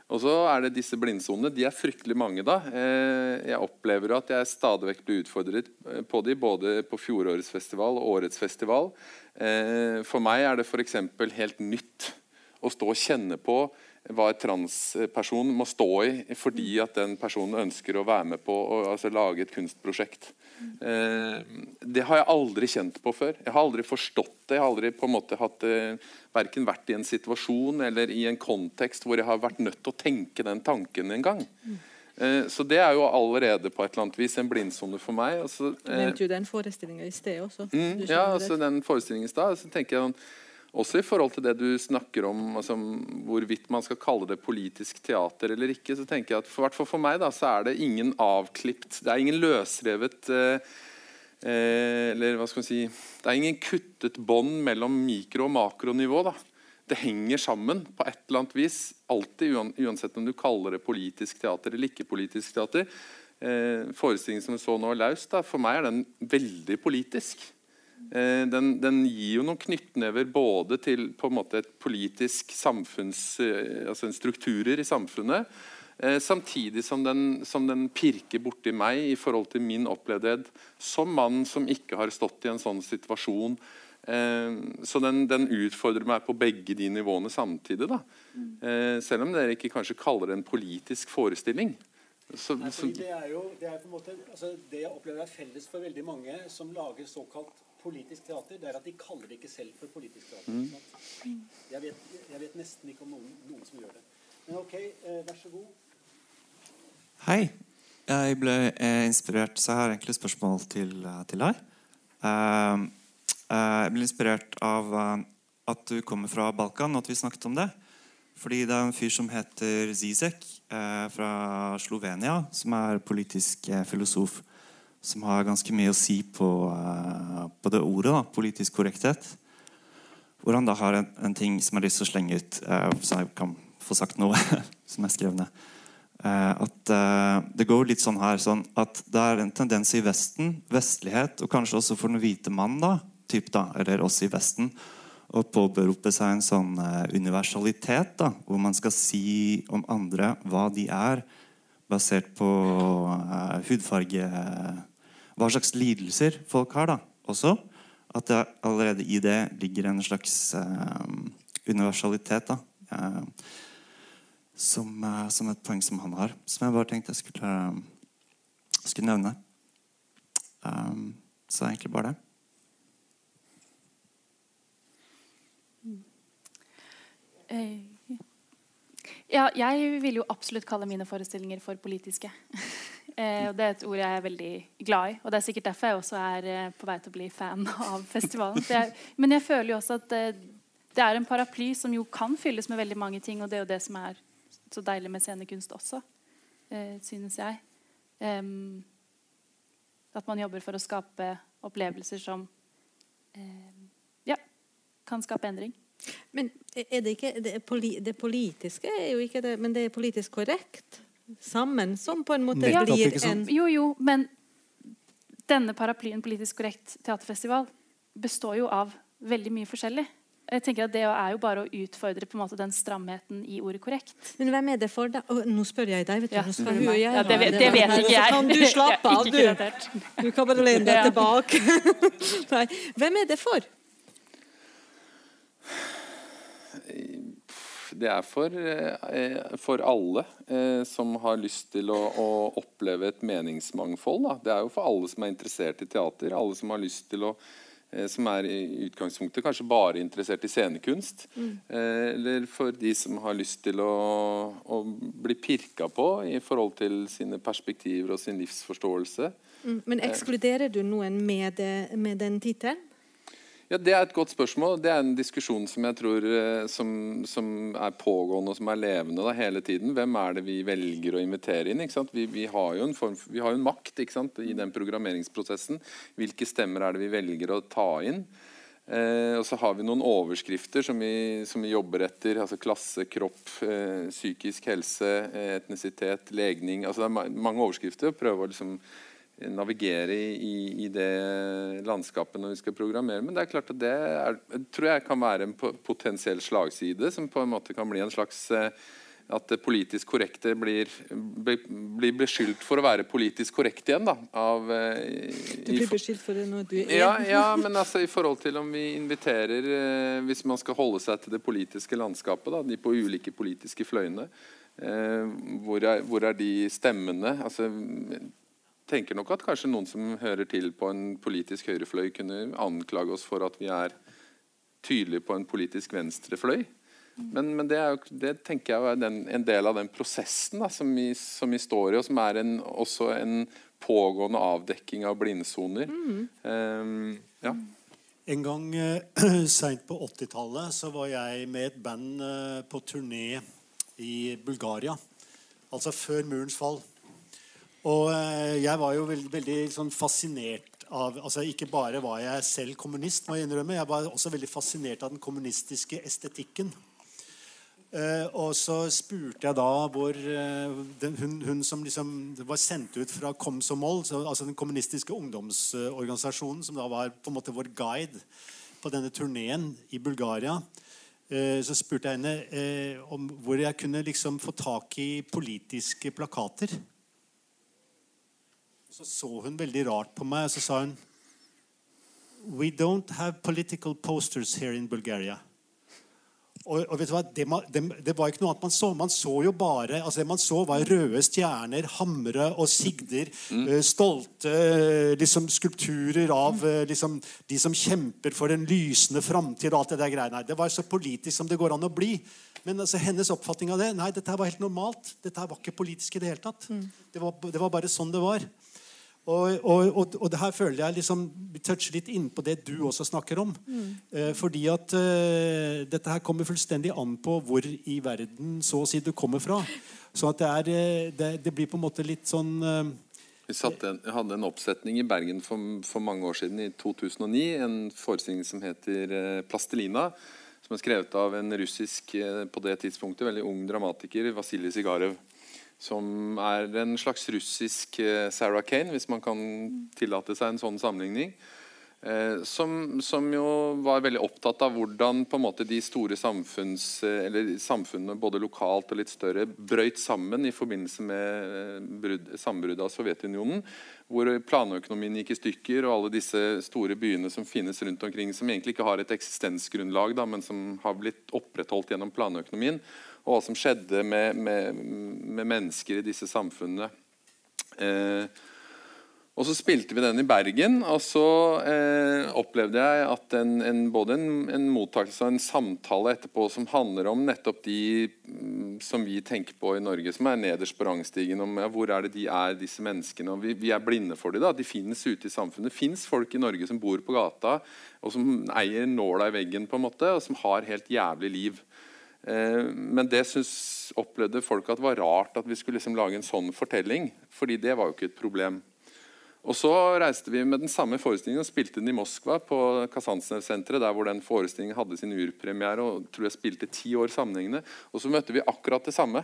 Og så er det disse blindsonene. De er fryktelig mange. da. Eh, jeg opplever at jeg stadig vekk blir utfordret eh, på de, både på fjorårets festival og årets festival. Eh, for meg er det f.eks. helt nytt å stå og kjenne på hva en transperson må stå i fordi at den personen ønsker å være med på å altså, lage et kunstprosjekt. Eh, det har jeg aldri kjent på før. Jeg har aldri forstått det. Jeg har aldri på en måte hatt eh, verken vært i en situasjon eller i en kontekst hvor jeg har vært nødt til å tenke den tanken en gang. Eh, så det er jo allerede på et eller annet vis en blindsone for meg. Altså, du nevnte jo den forestillinga i sted også. Mm, ja, altså den forestillingen i stad. Så tenker jeg sånn også i forhold til det du snakker om, altså, hvorvidt man skal kalle det politisk teater eller ikke, så tenker jeg at for, for, meg da, så er det ingen avklipt Det er ingen løsrevet eh, eh, Eller hva skal man si Det er ingen kuttet bånd mellom mikro- og makronivå. da. Det henger sammen på et eller annet vis. Alltid, uansett om du kaller det politisk teater eller ikke politisk teater. Eh, forestillingen som vi så nå, Laus, da, for meg er den veldig politisk. Eh, den, den, gir jo noen knyttnever både til på en måte et politisk samfunns, eh, altså strukturer i samfunnet, eh, samtidig som den, som den pirker borti meg i forhold til min opplevdhet som mann som ikke har stått i en sånn situasjon. Så den, den, utfordrer meg på begge de nivåene samtidig. Da. Selv om dere ikke kanskje kaller det en politisk forestilling. Så, Nei, det er jo det, er på en måte, altså det jeg opplever er felles for veldig mange som lager såkalt politisk teater, det er at de kaller det ikke selv for politisk teater. Mm. Jeg, vet, jeg, vet, nesten ikke om noen, noen, som gjør det. Men ok, eh, vær så god. Hei. Jeg ble eh, inspirert, så jeg har egentlig spørsmål til, eh, til deg. Uh, uh, jeg ble inspirert av uh, at du kommer fra Balkan, og at vi snakket om det. Fordi det er en fyr som heter Zizek fra Slovenia, som er politisk filosof som har ganske mye å si på, uh, på det ordet, da, politisk korrekthet. Hvor han da har en, en, ting som jeg har lyst til å slenge ut, uh, så jeg kan få sagt noe som jeg skrev ned. Uh, at Det går litt sånn her sånn at det er en tendens i Vesten, vestlighet, og kanskje også for den hvite mann, da, typ da, eller oss i Vesten, å påberope seg en sånn universalitet, da, hvor man skal si om andre hva de er, basert på hudfarge hva slags lidelser folk har. da, også. At det allerede i det ligger en slags eh, universalitet. da, eh, som, uh, som, et poeng som han har. Som jeg bare tenkte jeg skulle, skulle nevne. Um, så egentlig bare det. Ja, jeg vil jo absolutt kalle mine forestillinger for politiske. Eh, Det er et ord jeg er veldig glad i. Og Det er sikkert derfor jeg også er eh, på vei til å bli fan av festivalen. Jeg, men jeg føler jo også at eh, det, er en paraply som jo kan fylles med veldig mange ting. Og det er jo det som er så deilig med scenekunst også, eh, synes jeg. At man jobber for å skape opplevelser som eh, ja, kan skape endring. Men er det ikke det, det politiske er jo ikke det, men det er politisk korrekt? sammen, som på en måte Nettopp, blir en Jo, jo, men denne paraplyen Politisk korrekt teaterfestival består jo av veldig mye forskjellig. Jeg tenker at Det er jo bare å utfordre på en måte den stramheten i ordet korrekt. Men hvem er det for, da? Oh, nå spør jeg deg. vet du. Ja, nå spør du, jeg, ja, det, vet, det vet ikke jeg. Så kan du slappe av, du. Du kan bare lene deg tilbake. Nei. Hvem er det for? Det er for, eh, for alle eh, som har lyst til å, å oppleve et meningsmangfold. Da. Det er jo for alle som er interessert i teater, alle som har lyst til å eh, som er i utgangspunktet kanskje bare interessert i scenekunst. Mm. Eller for de som har lyst til å, å bli pirka på i forhold til sine perspektiver og sin livsforståelse. Mm. Men ekskluderer du noen med, det, med den tittelen? Ja, Det er et godt spørsmål. Det er en diskusjon som jeg tror eh, som, som er pågående og som er levende da, hele tiden. Hvem er det vi velger å invitere inn? Vi, vi, har jo en, form, har en makt i den programmeringsprosessen. Hvilke stemmer er det vi velger å ta inn? Eh, og så har vi noen overskrifter som vi, som vi jobber etter. altså Klasse, kropp, eh, psykisk helse, eh, etnisitet, legning. altså Det er mange overskrifter. Prøve å liksom navigere i, i, det landskapet når vi skal programmere. Men det er klart at det er, tror jeg kan være en potensiell slagside, som på en måte kan bli en slags eh, at det politisk korrekte blir, blir beskyldt for å være politisk korrekt igjen. da. Av, i, du blir beskyldt for det når du er ja, ja, men altså i forhold til om vi inviterer eh, Hvis man skal holde seg til det politiske landskapet, da, de på ulike politiske fløyene, eh, hvor, er, hvor, er, de stemmene? altså tenker nok at kanskje noen som hører til på en politisk høyrefløy, kunne anklage oss for at vi er tydelige på en politisk venstrefløy. Men, men det, jo, det, tenker jeg er den, en del av den prosessen da, som, vi, som, vi, står i, og som er en, også en pågående avdekking av blindsoner. Mm. Um, ja. En gang uh, seint på 80-tallet så var jeg med et band uh, på turné i Bulgaria. Altså før murens fall. Og eh, jeg var jo veldig, veldig sånn fascinert av altså Ikke bare var jeg selv kommunist, må jeg innrømme, jeg var også veldig fascinert av den kommunistiske estetikken. Uh, og så spurte jeg da hvor uh, den, hun, hun, som liksom var sendt ut fra Komsomol, så, altså den kommunistiske ungdomsorganisasjonen, som da var på en måte vår guide på denne turneen i Bulgaria, så spurte jeg henne om hvor jeg kunne liksom få tak i politiske plakater. Så så hun veldig rart på meg, og så sa hun We don't have political posters here in Bulgaria. Og, og vet du hva? Det, det, det, var ikke noe annet man så. Man så jo bare altså Det man så, var røde stjerner, hamre og sigder. Mm. Uh, stolte uh, liksom, skulpturer av uh, liksom, de som kjemper for en lysende framtid. og alt Det der greiene her. Det var så politisk som det går an å bli. Men altså, hennes oppfatning av det Nei, dette var helt normalt. Dette var ikke politisk i det hele tatt. Mm. Det, var, det var bare sånn det var. Og, og, og, og, det her føler jeg liksom toucher litt inn på det du også snakker om. Mm. Eh, fordi at eh, dette her kommer fullstendig an på hvor i verden så å si du kommer fra. Så at det, er, eh, det, det blir på en måte litt sånn eh, vi en, hadde en oppsetning i Bergen for, for, mange år siden, i 2009. En forestilling som heter eh, 'Plastelina'. Som er skrevet av en russisk eh, på det tidspunktet veldig ung dramatiker, Vasilij Sigarev som er en slags russisk eh, Sarah Kane, hvis man kan tillate seg en sånn sammenligning. Eh, som, som, jo var veldig opptatt av hvordan på en måte de store samfunns, eh, eller samfunnene både lokalt og litt større brøyt sammen i forbindelse med sambruddet av Sovjetunionen. Hvor planøkonomien gikk i stykker, og alle disse store byene som finnes rundt omkring, som egentlig ikke har et eksistensgrunnlag, da, men som har blitt opprettholdt gjennom planøkonomien og hva som skjedde med, med, med mennesker i disse samfunnene. Eh, og Så spilte vi den i Bergen, og så eh, opplevde jeg at en, en, både en, en mottakelse og en samtale etterpå som handler om nettopp de mm, som vi tenker på i Norge, som er nederst på rangstigen. om ja, Hvor er det de er, disse menneskene? og Vi, vi er blinde for dem. da, De finnes ute i samfunnet. Det fins folk i Norge som bor på gata, og som eier nåla i veggen, på en måte, og som har helt jævlig liv. Eh, men det synes, opplevde folk at det var rart at vi skulle liksom lage en sånn fortelling. fordi det var jo ikke et problem. Og Så reiste vi med den samme forestillingen og spilte den i Moskva. på Kasansnev-senteret, der hvor den forestillingen hadde sin urpremiere og tror jeg spilte ti år sammenhengende. Og så møtte vi akkurat det samme.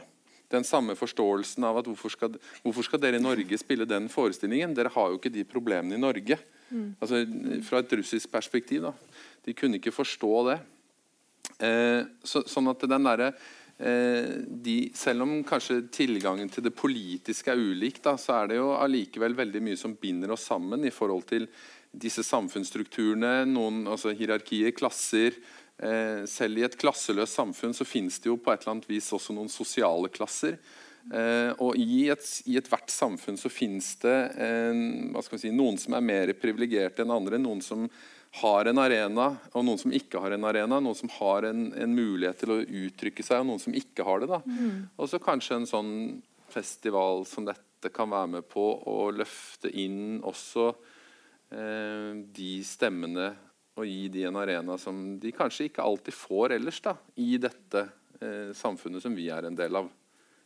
Den samme forståelsen av at hvorfor skal, hvorfor skal dere i Norge spille den forestillingen? Dere har jo ikke de problemene i Norge. Mm. Altså Fra et russisk perspektiv. da. De kunne ikke forstå det. Eh, så, sånn at den der, eh, de, Selv om kanskje tilgangen til det politiske er ulik, da, så er det jo allikevel veldig mye som binder oss sammen i forhold til disse samfunnsstrukturene, noen altså hierarkier, klasser, Eh, selv i et klasseløst samfunn så finnes det jo på et eller annet vis også noen sosiale klasser. Eh, og i, et, i samfunn så finnes det en, si, noen som er mer privilegerte enn andre. Noen som har en arena, og noen som ikke har en arena. Noen som har en, en mulighet til å uttrykke seg, og noen som ikke har det. da. Mm. Og så kanskje en sånn festival som dette kan være med på å løfte inn også eh, de stemmene og gi de en arena som de kanskje ikke alltid får ellers da, i dette eh, samfunnet som vi er en del av.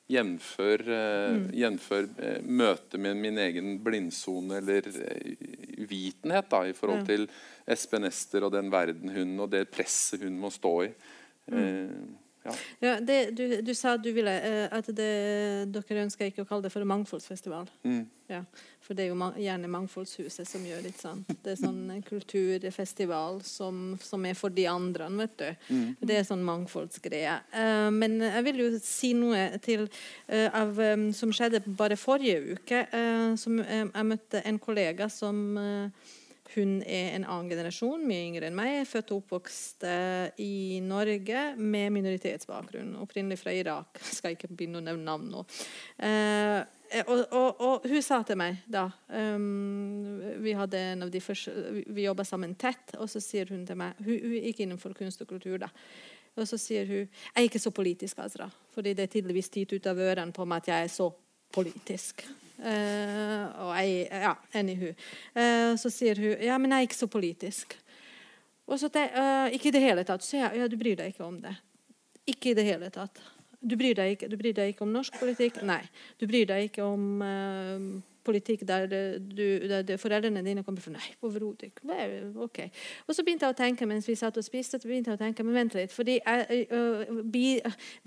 Jevnfør, eh, jevnfør eh, møtet med min egen blindsone eller eh, uvitenhet da, i forhold til Espen Ester og den verden hun og det presset hun må stå i. Eh, ja. Ja, det, du, du sa du ville, eh, at det, dere ønsker ikke å kalle det for mangfoldsfestival. Mm. Ja, for det er jo gjerne Mangfoldshuset som gjør litt sånn. Det er sånn en kulturfestival som, som er for de andre, vet du. Det er sånn mangfoldsgreie. Eh, men jeg vil jo si noe til eh, av, som skjedde bare forrige uke. som, jeg møtte en kollega som hun er en annen generasjon, mye yngre enn meg. Født og oppvokst eh, i Norge med minoritetsbakgrunn. Opprinnelig fra Irak. Skal ikke begynne å nevne navn nå. Eh, og, og, og hun sa til meg da um, Vi hadde en av de første, vi, jobba sammen tett, og så sier hun til meg Hun, hun gikk innenfor kunst og kultur, da. Og så sier hun Jeg er ikke så politisk, Azra. Fordi det er tydeligvis titt ut av ørene på meg at jeg er så politisk. Eh, og jeg Ja, anywho. Uh, så sier hun Ja, men jeg er ikke så politisk. Og så te, eh, Ikke i det hele tatt. Så jeg ja, du bryr deg ikke om det. Ikke i det hele tatt. Du bryr deg ikke, du bryr deg ikke om norsk politikk? Nei. Du bryr deg ikke om eh, politikk der, du, der foreldrene dine kommer fra? Nei, overhodet ikke. Ok. Og så begynte jeg å tenke mens vi satt og spiste, så begynte jeg å tenke, men vent litt, fordi jeg øh, vi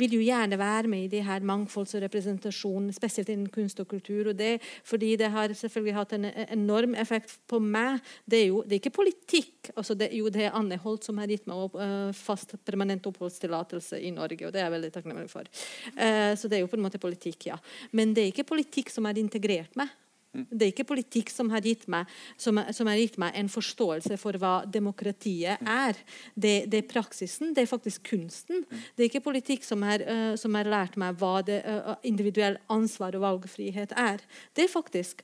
vil jo gjerne være med i de her mangfolds- og representasjonen, spesielt innen kunst og kultur. og det fordi det har selvfølgelig hatt en enorm effekt på meg. Det er jo det er ikke politikk. altså det, Jo, det er Anne Holt som har gitt meg opp, øh, fast permanent oppholdstillatelse i Norge, og det er jeg veldig takknemlig for. Uh, så det er jo på en måte politikk, ja. Men det er ikke politikk som har integrert meg. Det er ikke politikk som har gitt meg, som, som har gitt meg en forståelse for hva demokratiet er. Det, det er praksisen, det er faktisk kunsten. Det er ikke politikk som har, uh, som har lært meg hva det uh, individuell ansvar og valgfrihet er. Det er faktisk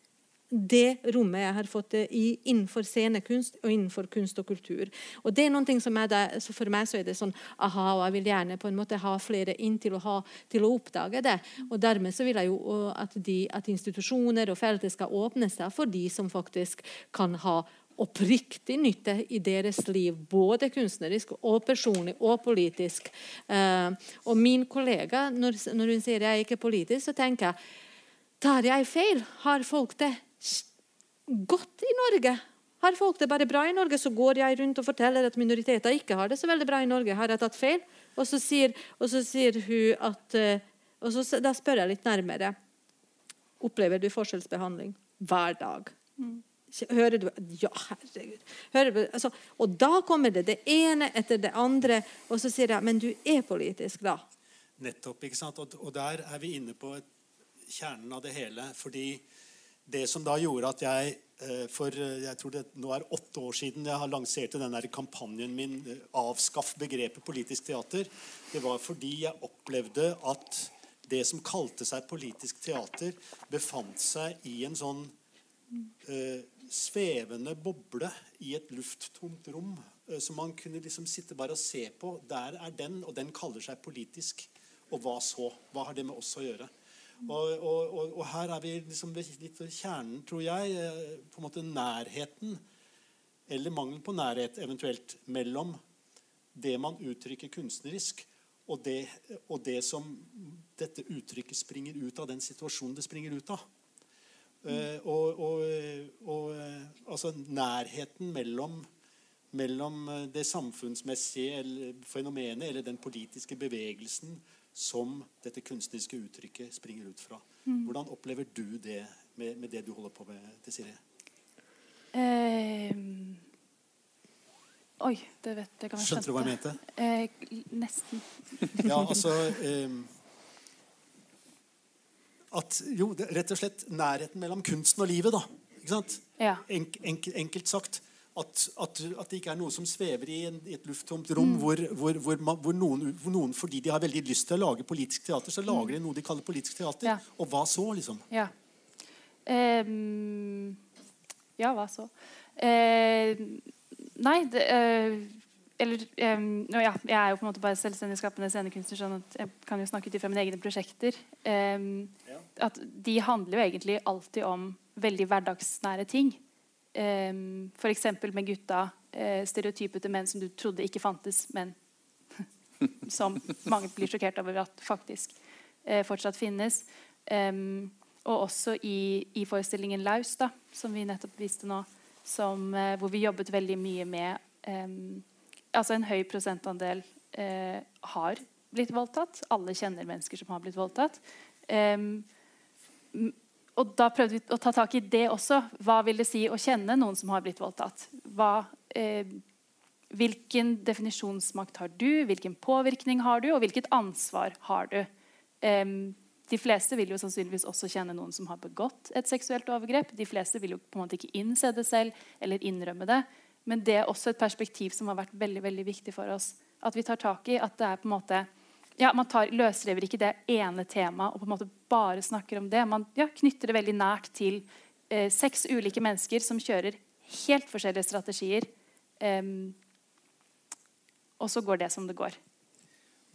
det rommet jeg har fått i innenfor scenekunst og innenfor kunst og kultur. Og det er noen ting som er der, så For meg så er det sånn aha, og jeg vil gjerne på en måte ha flere inn til å, ha, til å oppdage det. Og dermed så vil jeg jo at, de, at institusjoner og feltet skal åpne seg for de som faktisk kan ha oppriktig nytte i deres liv, både kunstnerisk og personlig og politisk. Eh, og min kollega, når hun sier jeg er ikke politisk, så tenker jeg Tar jeg feil? Har folk det godt i Norge? Har folk det bare bra i Norge, så går jeg rundt og forteller at minoriteter ikke har det så veldig bra i Norge. Har jeg tatt feil? Og så sier, og så sier hun at eh, og så, Da spør jeg litt nærmere. Opplever du forskjellsbehandling hver dag? Hører du Ja, herregud. Du, altså, og da kommer det det ene etter det andre, og så sier jeg men du er politisk, da. Nettopp. ikke sant? Og, og der er vi inne på et, kjernen av det hele. Fordi det som da gjorde at jeg eh, for eh, jeg tror det nå er åtte år siden jeg har lanserte den der kampanjen min eh, 'Avskaff begrepet politisk teater', det var fordi jeg opplevde at det som kalte seg politisk teater, befant seg i en sånn eh, svevende boble i et lufttomt rom eh, som man kunne liksom sitte bare og se på. Der er den, og den kaller seg politisk. Og hva så? Hva har det med oss å gjøre? Og, og, og, her er vi liksom litt ved kjernen, tror jeg. eh, På en måte nærheten, eller mangelen på nærhet eventuelt, mellom det man uttrykker kunstnerisk, og det, og det som dette uttrykket springer ut av, den situasjonen det springer ut av. Eh, og, og, eh, altså nærheten mellom, mellom det samfunnsmessige fenomenet eller den politiske bevegelsen som dette kunstneriske uttrykket springer ut fra. Hvordan opplever du det med, med det du holder på med, Desiree? Eh, oi, det vet jeg kan Skjønte du hva jeg mente? Eh, nesten. Ja, altså eh, At Jo, det, rett og slett nærheten mellom kunsten og livet, da. Ikke sant? Ja. Enk, enk, enkelt sagt. At, at, at, det ikke er noe som svever i, en, i et lufttomt rom, mm. hvor, hvor, hvor, hvor, noen, hvor, noen, fordi de har veldig lyst til å lage politisk teater, så lager de noe de kaller politisk teater. Ja. Og hva så, liksom? Ja. Um, ja, hva så? Uh, nei, det, uh, eller um, ja, Jeg er jo på en måte bare selvstendig skapende scenekunstner, sånn at jeg kan jo snakke ut fra mine egne prosjekter. Um, ja. At de handler jo egentlig alltid om veldig hverdagsnære ting. Um, F.eks. med gutta. Uh, stereotypete menn som du trodde ikke fantes, men som mange blir sjokkert over at faktisk uh, fortsatt finnes. Um, og også i, i, forestillingen 'Laus', da, som vi nettopp viste nå, som, uh, hvor vi jobbet veldig mye med um, altså en høy prosentandel eh, har blitt voldtatt. Alle kjenner mennesker som har blitt voldtatt. Um, og da prøvde vi å ta tak i det også. Hva vil det si å kjenne noen som har blitt voldtatt? Hva, eh, hvilken definisjonsmakt har du? Hvilken påvirkning har du? Og hvilket ansvar har du? Eh, de fleste vil jo sannsynligvis også kjenne noen som har begått et seksuelt overgrep. De fleste vil jo på en måte ikke innse det selv eller innrømme det. Men det er også et perspektiv som har vært veldig veldig viktig for oss. At vi tar tak i at det er på en måte ja, Man tar, løsrever ikke det ene temaet og på en måte bare snakker om det. Man ja, knytter det veldig nært til eh, seks ulike mennesker som kjører helt forskjellige strategier. Eh, og så går det som det går.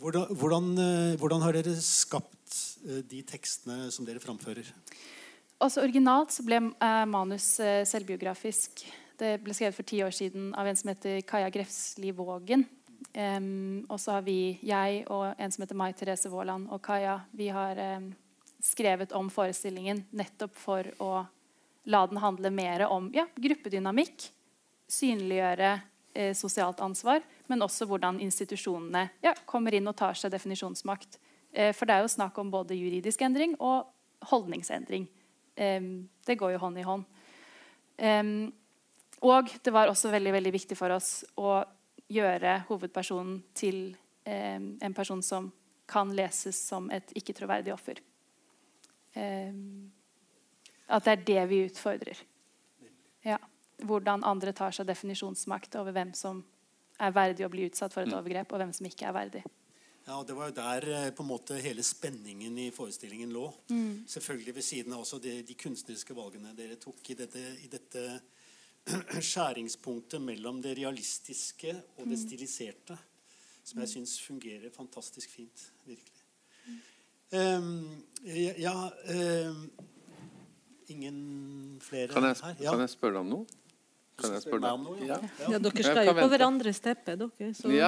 Hvordan, hvordan, eh, hvordan har dere skapt eh, de tekstene som dere framfører? Også Originalt så ble eh, manus eh, selvbiografisk. Det ble skrevet for ti år siden av en som heter Kaja Grefsli Vågen. Um, og så har vi, jeg og en som heter Mai Therese Våland og Kaja, vi har um, skrevet om forestillingen nettopp for å la den handle mer om ja, gruppedynamikk, synliggjøre eh, sosialt ansvar, men også hvordan institusjonene ja, kommer inn og tar seg definisjonsmakt. Eh, for det er jo snakk om både juridisk endring og holdningsendring. Eh, det går jo hånd i hånd. Og det var også veldig, veldig viktig for oss å gjøre hovedpersonen til eh, en person som kan leses som et ikke-troverdig offer. Eh, at det er det vi utfordrer. Ja. Hvordan andre tar seg definisjonsmakt over hvem som er verdig å bli utsatt for et mm. overgrep, og hvem som ikke er verdig. Ja, og Det var jo der eh, på en måte hele spenningen i forestillingen lå. Mm. Selvfølgelig ved siden av også de, de kunstneriske valgene dere tok i dette, i dette skjæringspunktet mellom det realistiske og det stiliserte, som jeg syns fungerer fantastisk fint. Virkelig. Um, ja um, Ingen flere kan jeg, her? Ja. Kan jeg spørre deg om noe? Kan jeg spørre deg om noe? Ja. ja. dere skal jo på hverandres teppe, dere. Så, ja.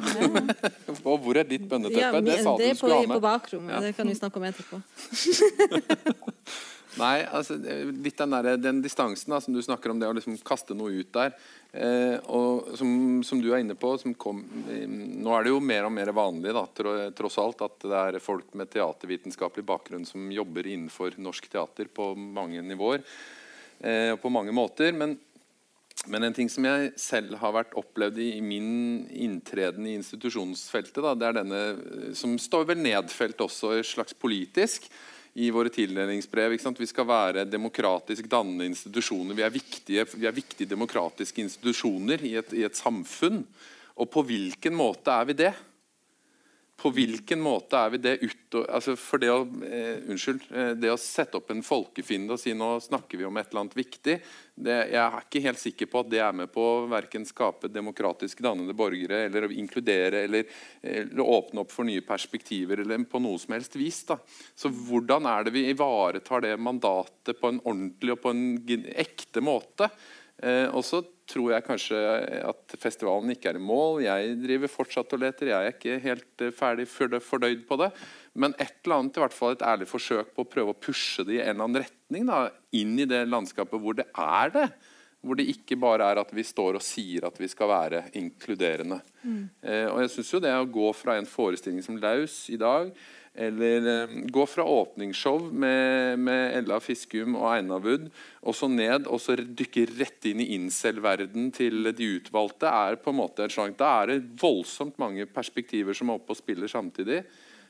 og hvor er ditt bønneteppe? det sa du skulle ha med. Det er på bakrommet. Det kan vi snakke om etterpå. Nei, altså, litt den, der, den distansen da, som du snakker om, det å liksom kaste noe ut der. Eh, og som, som, du er inne på kom, eh, Nå er det jo mer og mer vanlig da, tross alt at det er folk med teatervitenskapelig bakgrunn som jobber innenfor norsk teater på mange nivåer eh, og på mange måter. Men, men, en ting som jeg selv har vært opplevd i, i min inntreden i institusjonsfeltet, da, det er denne eh, som står vel nedfelt også slags politisk i våre tildelingsbrev. Vi skal være demokratisk dannende institusjoner. Vi er viktige, vi er viktige demokratiske institusjoner i et, i et samfunn. Og på hvilken måte er vi det? På hvilken måte er vi det ut altså For det å, eh, unnskyld, eh, det å sette opp en folkefiende og si nå snakker vi om et eller annet viktig, det, jeg er ikke helt sikker på at det er med på å verken skape demokratisk dannede borgere eller å inkludere eller, eller åpne opp for nye perspektiver eller på noe som helst vis. Da. Så hvordan er det vi ivaretar det mandatet på en ordentlig og på en ekte måte? Eh, og så tror jeg kanskje at festivalen ikke er i mål. Jeg driver fortsatt og leter. Jeg er ikke helt eh, ferdig fordøyd på det. Men et eller annet, i hvert fall et ærlig forsøk på å prøve å pushe det i en eller annen retning. Da, inn i det landskapet hvor det er det. Hvor det ikke bare er at vi står og sier at vi skal være inkluderende. Mm. Eh, og jeg synes jo det å gå fra en forestilling som Laus i dag eller eh, gå fra åpningsshow med, med Ella Fiskum og Einar Wood og så ned og så dykke rett inn i incel-verden til de utvalgte. er på en måte en slags Da er det voldsomt mange perspektiver som er oppe og spiller samtidig.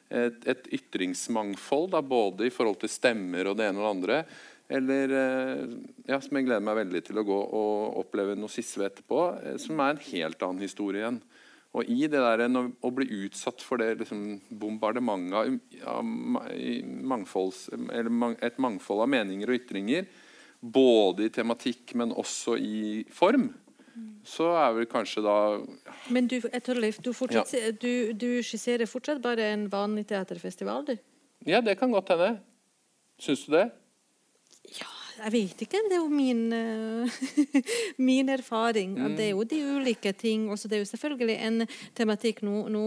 Et, et ytringsmangfold, da, både i forhold til stemmer og det ene og det andre. Eller eh, ja, som jeg gleder meg veldig til å gå og oppleve noe Sisve etterpå, eh, som er en helt annen historie igjen. Og i det der å bli utsatt for det liksom, bombardementet av, mangfolds, et mangfold av meninger og ytringer, både i tematikk, men også i form, så er vel kanskje da. Men du, Torleif, du, ja. du, du skisserer fortsatt bare en vanlig teaterfestival, du? Ja, det kan godt hende. Syns du det? Jeg vet ikke. Det er jo min, uh, min erfaring. Mm. Det er jo de ulike ting. Også det er jo selvfølgelig en tematikk. Nå, nå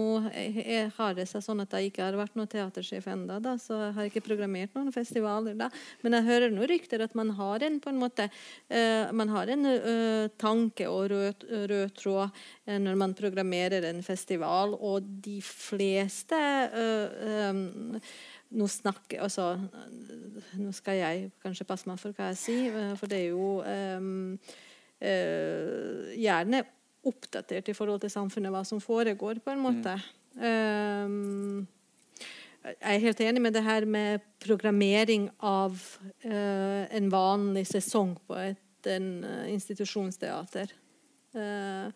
har det seg sånn at jeg ikke har vært noen teatersjef ennå, så jeg har ikke programmert noen festivaler. da. Men jeg hører noen rykter at man har en på en måte, uh, man har en uh, tanke og rød, rød tråd når man programmerer en festival, og de fleste um, nå, snakker, altså, nå skal jeg kanskje passe meg for hva jeg sier, eh, for det er jo um, uh, gjerne oppdatert i forhold til samfunnet, hva som foregår, på en måte. Mm. Um, jeg er helt enig med det her med programmering av uh, en vanlig sesong på et en, uh, institusjonsteater. Uh,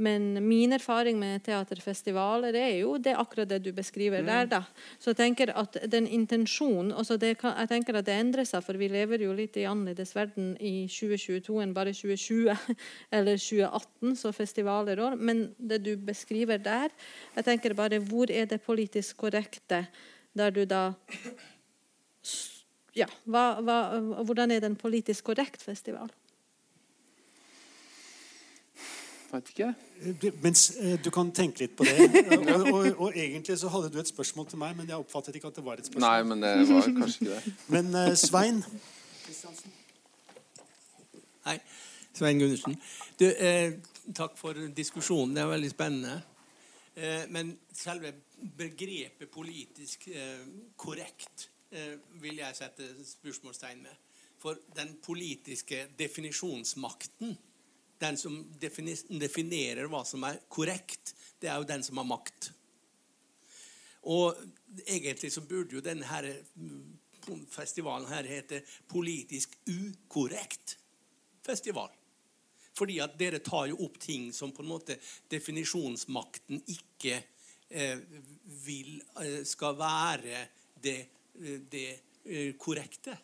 men min erfaring med teaterfestivaler er jo det akkurat det du beskriver mm. der. da. Så jeg tenker at den intensjonen altså kan, jeg tenker at det endrer seg, for vi lever jo litt i annerledes verden i 2022 enn bare 2020 eller 2018, så festivaler òg. Men det du beskriver der, jeg tenker bare hvor er det politisk korrekte, der du da ja, hva, hva, Hvordan er det en politisk korrekt festival? Vet ikke. Du, mens, eh, du kan tenke litt på det. Og, og, og, egentlig så hadde du et spørsmål til meg, men jeg oppfattet ikke at det var et spørsmål. Nei, men det var kanskje ikke det. Men uh, Svein Hei. Svein Gundersen. Du, eh, takk for diskusjonen. Det er veldig spennende. Eh, men selve begrepet politisk eh, korrekt eh, vil jeg sette spørsmålstegn med. For den politiske definisjonsmakten den som definerer hva som er korrekt, det er jo den som har makt. Og egentlig så burde jo denne her, mm, festivalen her hete Politisk ukorrekt festival. Fordi at dere tar jo opp ting som på en måte definisjonsmakten ikke eh, vil eh, skal være det, eh, det eh, korrekte.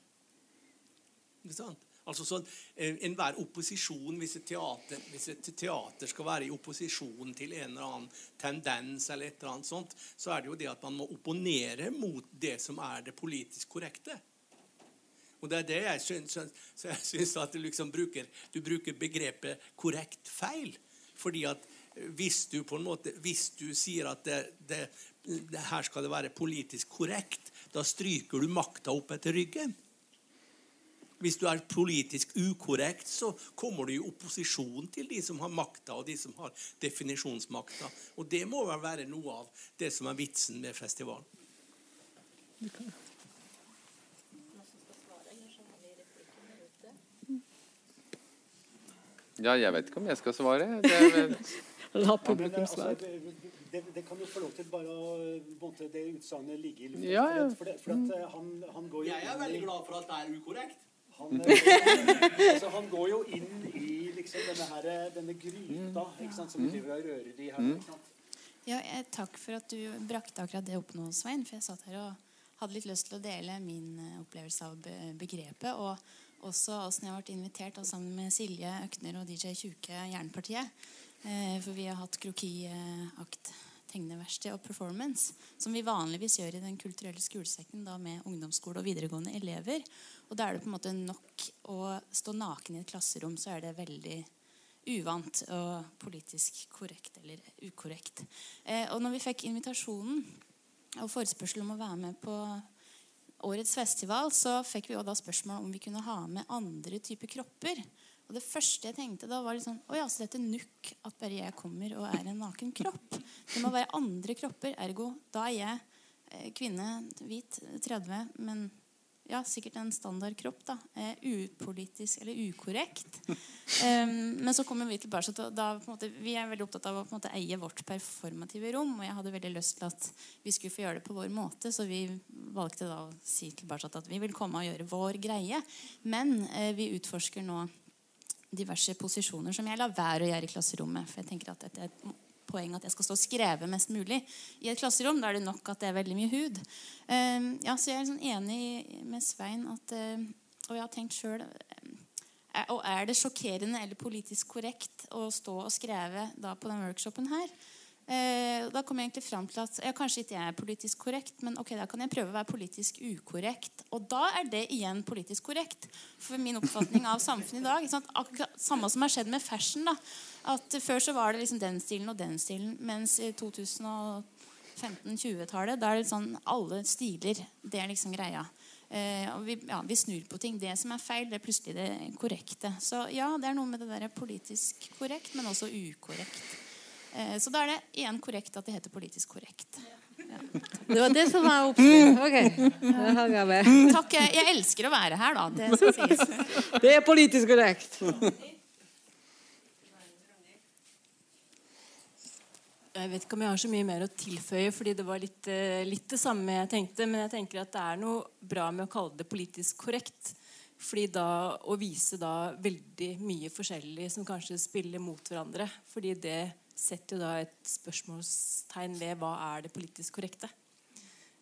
Ikke sant? Altså sånn, eh, Enhver opposisjon, hvis et, teater, hvis et, teater, skal være i opposisjon til en eller annen tendens, eller et eller annet sånt, så er det jo det at man må opponere mot det som er det politisk korrekte. Og det er det jeg syns, så jeg syns at du, liksom bruker, du bruker begrepet 'korrekt' feil. Fordi at eh, hvis du på en måte, hvis du sier at det, det, det her skal det være politisk korrekt, da stryker du makta opp etter ryggen. Hvis du er politisk ukorrekt, så kommer du i opposisjon til de som har makta, og de som har definisjonsmakta. Og det må vel være noe av det som er vitsen med festivalen. Ja, jeg vet ikke om jeg skal svare. Det, La publikum altså, svare. Det, det, kan jo få lov til bare å måtte det utsagnet ligge i luften. Ja, ja. For, for, for, at han, han går jo Jeg er veldig glad for at det er ukorrekt. Han, eh, altså, han, går jo inn i liksom, denne, her, denne gryta ikke sant, som vi driver og rører i her. Mm. Ikke sant? Ja, takk for at du brakte akkurat det opp nå, Svein. For jeg satt her og hadde litt lyst til å dele min eh, opplevelse av begrepet. Og også åssen jeg har vært invitert sammen med Silje Økner og DJ Tjuke Jernpartiet. Eh, for vi har hatt krokiakt tegneverksted og performance, som vi vanligvis gjør i Den kulturelle skolesekken da med ungdomsskole og videregående elever. Og da er det på en måte nok å stå naken i et klasserom, så er det veldig uvant og politisk korrekt eller ukorrekt. Eh, og når vi fikk invitasjonen og forespørsel om å være med på årets festival, så fikk vi da spørsmål om vi kunne ha med andre typer kropper. Og det første jeg tenkte da, var liksom Å ja, så dette nukk at bare jeg kommer og er en naken kropp. Det må være andre kropper. Ergo da er jeg eh, kvinne, hvit, 30, men ja, sikkert en standard kropp. da, Upolitisk eller ukorrekt. Um, men så kommer vi tilbake til da, måte, Vi er veldig opptatt av å på en måte, eie vårt performative rom. Og jeg hadde veldig lyst til at vi skulle få gjøre det på vår måte, så vi valgte da å si tilbake at vi vil komme og gjøre vår greie. Men eh, vi utforsker nå diverse posisjoner som jeg lar være å gjøre i klasserommet. For jeg tenker at dette er et poeng at jeg skal stå og skreve mest mulig i et klasserom. Da er det nok at det er veldig mye hud. Uh, ja, så jeg er sånn enig med Svein at uh, Og jeg har tenkt sjøl uh, Og er det sjokkerende eller politisk korrekt å stå og skreve da på den workshopen her? Eh, da kom jeg egentlig fram til at ja, kanskje ikke jeg er politisk korrekt, men ok, da kan jeg prøve å være politisk ukorrekt. Og da er det igjen politisk korrekt. For min oppfatning av samfunnet i dag akkurat Samme som har skjedd med fashion. da, at Før så var det liksom den stilen og den stilen, mens i 2015-20-tallet da er det sånn alle stiler. Det er liksom greia. Eh, og vi, ja, vi, snur på ting. Det som er feil, det er plutselig det korrekte. Så ja, det er noe med det der politisk korrekt, men også ukorrekt. Eh, så da er det igjen korrekt at det heter politisk korrekt. Ja. Det var det som var oppskriften. Okay. Takk. Jeg elsker å være her, da. Det skal sies. Det er politisk korrekt. Jeg vet ikke om jeg har så mye mer å tilføye, fordi det var litt, eh, litt, det samme jeg tenkte. Men jeg tenker at det er noe bra med å kalle det politisk korrekt. Fordi da, Å vise da veldig mye forskjellig som kanskje spiller mot hverandre. Fordi det setter jo da et spørsmålstegn ved hva er det politisk korrekte.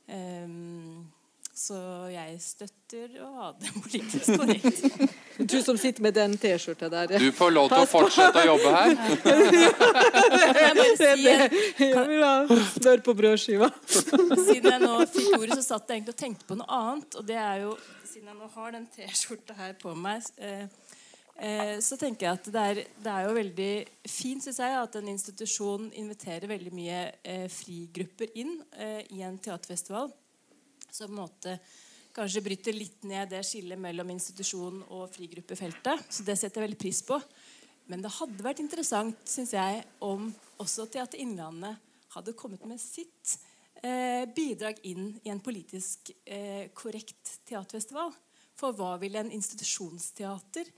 Um, så jeg støtter å ha det politisk korrekt. Du som sitter med den T-skjorta der. Du får lov til å fortsette å jobbe her. jeg vil ha smør på brødskiva. Siden jeg nå fikk ordet, så satt jeg egentlig og tenkte på noe annet. Og det er jo, siden jeg nå har den T-skjorta her på meg eh, så tenker jeg at det er, det er jo veldig fint synes jeg, at en institusjon inviterer veldig mye eh, frigrupper inn eh, i en teaterfestival. Som på en måte kanskje bryter litt ned det skillet mellom institusjon og frigruppefeltet. Så det setter jeg veldig pris på. Men det hadde vært interessant synes jeg, om også Teater Innlandet hadde kommet med sitt eh, bidrag inn i en politisk eh, korrekt teaterfestival. For hva vil en institusjonsteater,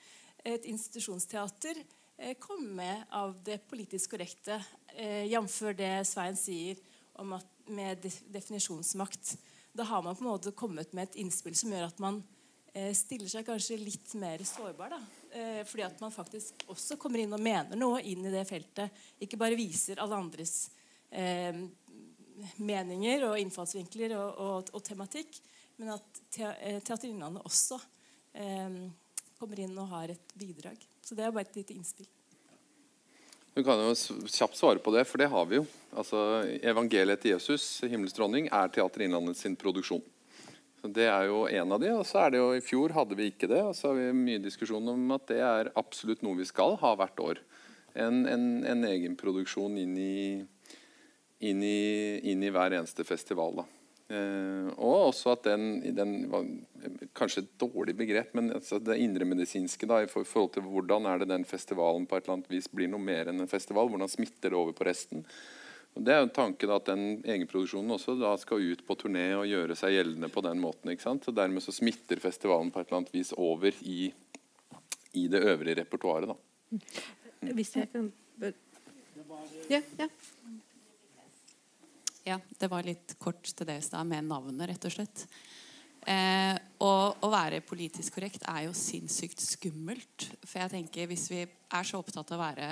et institusjonsteater eh, komme med av det politisk korrekte, eh, jf. det Svein sier om at, med definisjonsmakt? da har man på en måte kommet med et innspill som gjør at man eh, stiller seg kanskje litt mer sårbar. Da. Fordi at man faktisk også kommer inn og mener noe inn i det feltet. Ikke bare viser alle andres meninger og innfallsvinkler og, og, og tematikk, men at te, Teater Innlandet også eh, kommer inn og har et bidrag. Så det er bare et lite innspill. Du kan jo kjapt svare på det, for det har vi jo. Altså, Evangeliet til Jesus, himmelens dronning, er Teater Innlandet sin produksjon. Så Det er jo en av de, og så er det jo I fjor hadde vi ikke det. og så har vi mye diskusjon om at det er absolutt noe vi skal ha hvert år. En, en, en egen produksjon inn inn, inn i, hver eneste festival. da. Eh, og også at den, den var kanskje et dårlig begrep, men altså det indremedisinske i forhold til hvordan er det den festivalen på et eller annet vis blir noe mer enn en festival. Hvordan smitter det over på resten. Og det er jo en tanke da, at den egenproduksjonen også da skal ut på turné og gjøre seg gjeldende på den måten. ikke sant? Så Dermed så smitter festivalen på et eller annet vis over i, i det øvrige repertoaret. da. Hvis jeg kan ja, ja. Ja, det var litt kort til det i stad, med navnet, rett og slett. Eh, og å være politisk korrekt er jo sinnssykt skummelt. For jeg tenker hvis vi er så opptatt av å være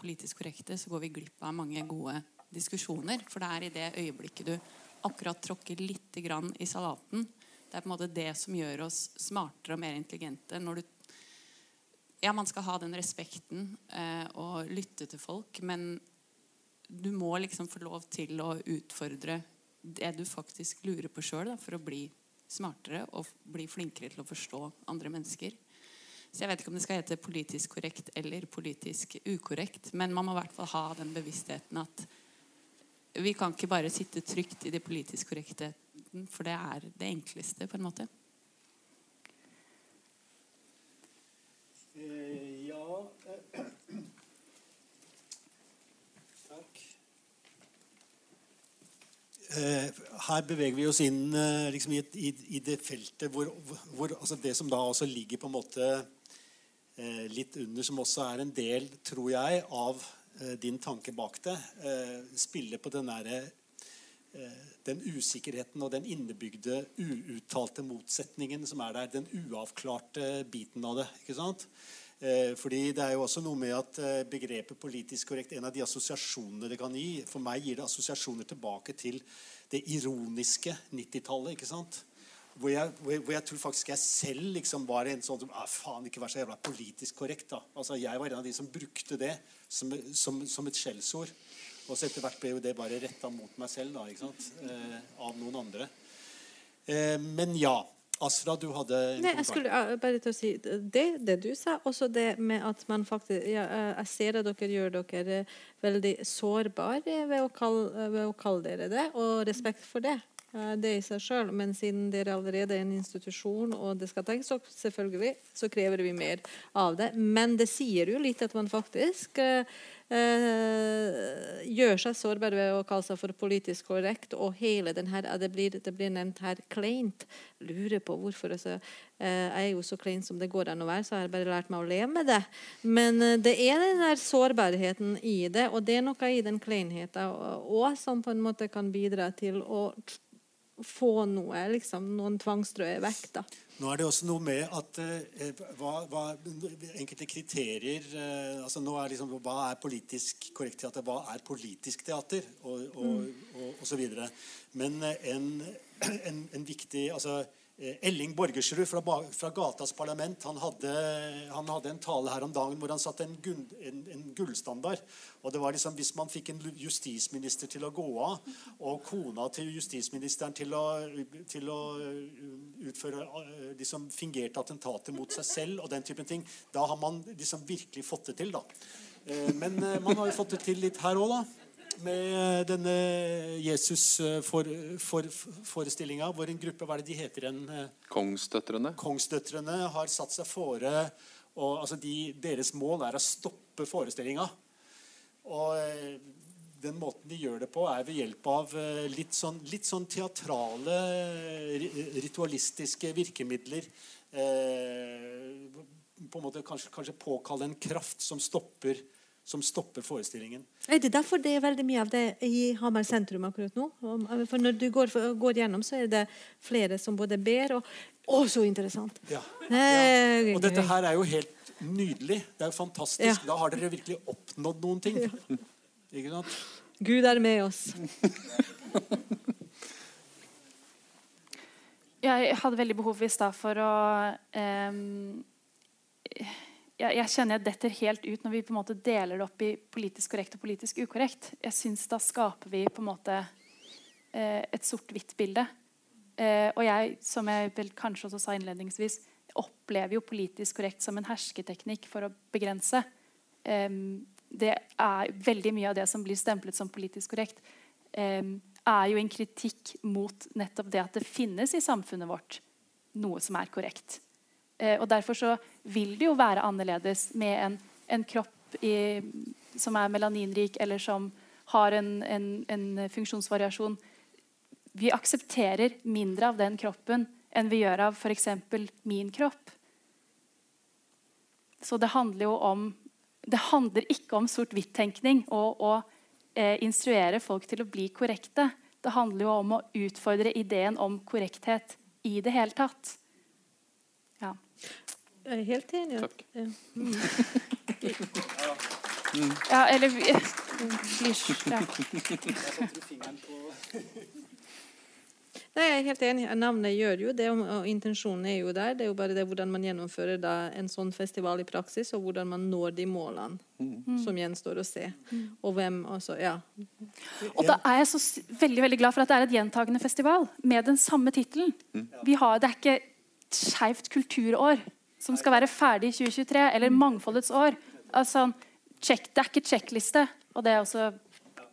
politisk korrekte, så går vi glipp av mange gode diskusjoner. For det er i det øyeblikket du akkurat tråkker litt i salaten. Det er på en måte det som gjør oss smartere og mer intelligente. når du ja, man skal ha den respekten eh, og lytte til folk, men du må liksom få lov til å utfordre det du faktisk lurer på sjøl, for å bli smartere og bli flinkere til å forstå andre mennesker. Så jeg vet ikke om det skal hete politisk korrekt eller politisk ukorrekt, men man må i hvert fall ha den bevisstheten at vi kan ikke bare sitte trygt i det politisk korrekte, for det er det enkleste, på en måte. Eh, ja eh, her beveger vi oss inn eh, liksom i, i, i, det feltet hvor, hvor altså det som da også ligger på en måte eh, litt under, som også er en del, tror jeg, av eh, din tanke bak det, eh, spiller på den derre eh, den usikkerheten og den innebygde, uuttalte motsetningen som er der. Den uavklarte biten av det. ikke sant? Eh, fordi det er jo også noe med at eh, Begrepet politisk korrekt en av de assosiasjonene det kan gi For meg gir det assosiasjoner tilbake til det ironiske 90-tallet. ikke sant? Hvor jeg, hvor jeg, tror faktisk jeg selv liksom var en sånn som ah, faen, ikke vær så jævla politisk korrekt. da. Altså, Jeg var en av de som brukte det som, som, som et skjellsord. Og så etter hvert ble jo det bare retta mot meg selv da, ikke sant? Eh, av noen andre. Eh, men ja. Asra, du hadde en Nei, jeg skulle bare til å si det, det du sa. Også det med at man faktisk ja, eh, Jeg ser at dere gjør dere veldig sårbare ved å kalle, ved å kalle dere det, og respekt for det. Eh, det i seg sjøl, men siden dere allerede er en institusjon, og det skal tenkes opp, selvfølgelig, så krever vi mer av det. Men det sier jo litt at man faktisk eh, gjør seg sårbar ved å kalle seg for politisk korrekt. Og hele den her, det blir, det blir nevnt her kleint. Lurer på hvorfor. Altså, eh, jeg er jo så klein som det går an å være, så jeg har bare lært meg å leve med det. Men eh, det er den der sårbarheten i det, og det er noe i den kleinheten òg som på en måte kan bidra til å få noe, liksom, noen tvangstrøyer vekk. da. Nå er det også noe med at eh, hva, hva, enkelte kriterier eh, altså nå er liksom, Hva er politisk korrekt teater? Hva er politisk teater? Og, og, mm. og, og så videre. Men eh, en, en, en viktig altså, Elling Borgersrud fra, fra, Gatas parlament han hadde, han hadde, en tale her om dagen hvor han satte en, gull, en, en, gullstandard. og det var liksom Hvis man fikk en justisminister til å gå av, og kona til justisministeren til å, til å eh, utføre eh, liksom fingerte attentater mot seg selv og den typen ting, da har man liksom virkelig fått det til. da. Men man har jo fått det til litt her òg, da med denne Jesus-forestillinga, hvor en gruppe hva er det de heter en, eh, Kongsdøtrene. Kongsdøtrene har satt seg fore og altså de, Deres mål er å stoppe forestillinga. Og eh, den måten de gjør det på, er ved hjelp av eh, litt sånn, litt sånn teatrale, ritualistiske virkemidler. Eh, på en måte kanskje, kanskje påkalle en kraft som stopper som stopper forestillingen. Er det derfor det er veldig mye av det i Hamar sentrum akkurat nå? For Når du går, går gjennom, så er det flere som både ber og Å, så interessant! Ja. ja. Og dette her er jo helt nydelig. Det er jo fantastisk. Ja. Da har dere virkelig oppnådd noen ting. Ikke sant? Gud er med oss. Jeg hadde veldig behov i stad for å um, jeg, jeg, kjenner jeg detter helt ut når vi på en måte deler det opp i politisk korrekt og politisk ukorrekt. Jeg synes Da skaper vi på en måte eh, et sort-hvitt-bilde. Eh, og jeg, som jeg vel kanskje også sa innledningsvis, opplever jo politisk korrekt som en hersketeknikk for å begrense. Det er Veldig mye av det som blir stemplet som politisk korrekt, er jo en kritikk mot nettopp det at det finnes i samfunnet vårt noe som er korrekt. Eh, og Derfor så vil det jo være annerledes med en, en kropp i, som er melaninrik, eller som har en, en, en, funksjonsvariasjon. Vi aksepterer mindre av den kroppen enn vi gjør av f.eks. min kropp. Så det handler jo om Det handler ikke om sort-hvitt-tenkning og å eh, instruere folk til å bli korrekte. Det handler jo om å utfordre ideen om korrekthet i det hele tatt. Jeg er helt enig. Takk. Ja. Mm. ja, eller ja. Nei, jeg er helt enig. Navnet gjør jo det, og intensjonen er jo der. Det er jo bare det hvordan man gjennomfører en sånn festival i praksis, og hvordan man når de målene mm. som gjenstår å se. Og hvem også, ja. Og da er jeg så veldig veldig glad for at det er et gjentagende festival med den samme tittelen. Mm. Det er ikke skeivt kulturår som skal være ferdig i 2023, eller Mangfoldets år. Altså, check, det er ikke sjekkliste, og det er jeg også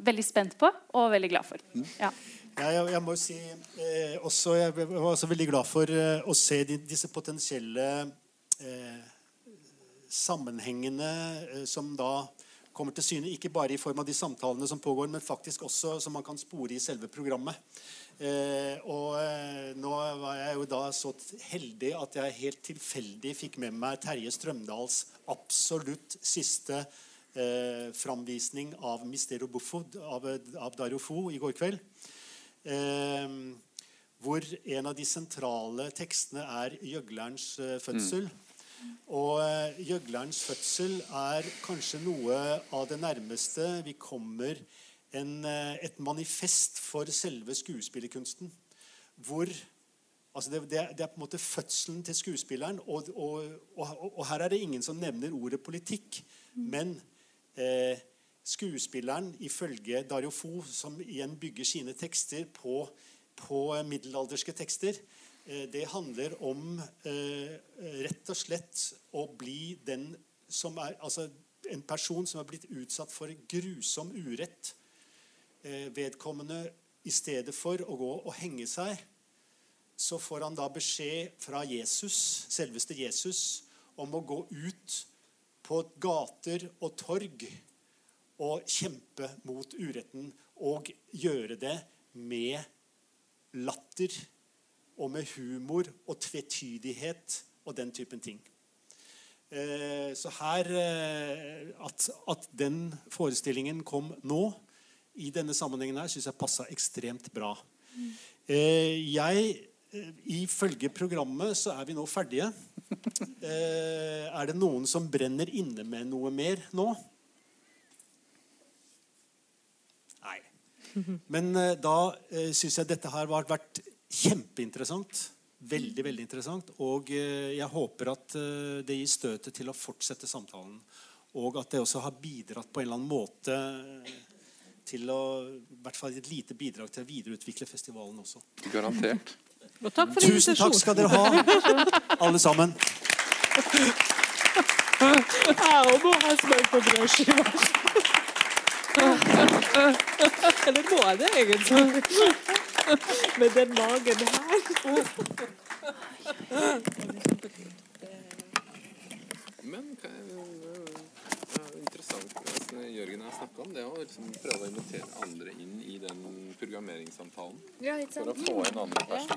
veldig spent på og veldig glad for. Ja. Ja, jeg, jeg, må jo si eh, også, Jeg var også veldig glad for eh, å se de, disse potensielle eh, sammenhengene eh, som da kommer til syne ikke bare i form av de samtalene som pågår, men faktisk også som man kan spore i selve programmet. Eh, og eh, nå var jeg jo da så heldig at jeg helt tilfeldig fikk med meg Terje Strømdals absolutt siste eh, framvisning av Mysterio Buffo av, av Dario Fo i går kveld. Eh, hvor en av de sentrale tekstene er gjøglerens fødsel. fødsel. Og eh, gjøglerens fødsel er kanskje noe av det nærmeste vi kommer en, eh, et manifest for selve skuespillerkunsten. Hvor altså det, det, er- det er på en måte fødselen til skuespilleren. Og, og, og, og her er det ingen som nevner ordet politikk. Men eh, skuespilleren, ifølge Dario Fo, som igjen bygger sine tekster på, på middelalderske tekster, eh, det handler om eh, rett og slett å bli den som er Altså en person som er blitt utsatt for grusom urett. Eh, vedkommende i stedet for å gå og henge seg, så får han da beskjed fra Jesus, selveste Jesus om å gå ut på gater og torg og kjempe mot uretten. Og gjøre det med latter og med humor og tvetydighet og den typen ting. Eh, Så her eh, at, at den forestillingen kom nå, i denne sammenhengen her, syns jeg passa ekstremt bra. Eh, Jeg, eh, Ifølge programmet så er vi nå ferdige. Eh, Er det noen som brenner inne med noe mer nå? Nei. Men eh, da eh, syns jeg dette har vært kjempeinteressant. Veldig veldig interessant. Og eh, jeg håper at eh, det gir støtet til å fortsette samtalen. Og at det også har bidratt på en eller annen måte til å I hvert fall et lite bidrag til å videreutvikle festivalen også. Garantert. Og takk for Tusen takk skal dere ha, alle sammen. Jeg må ha smør på brødskiva. Eller må jeg det egentlig? Med den magen her. Men hva er- det er jo interessant Jørgen har snakka om, det å liksom prøve å invitere andre inn i den programmeringssamtalen. Ja, For å få inn andre Ja.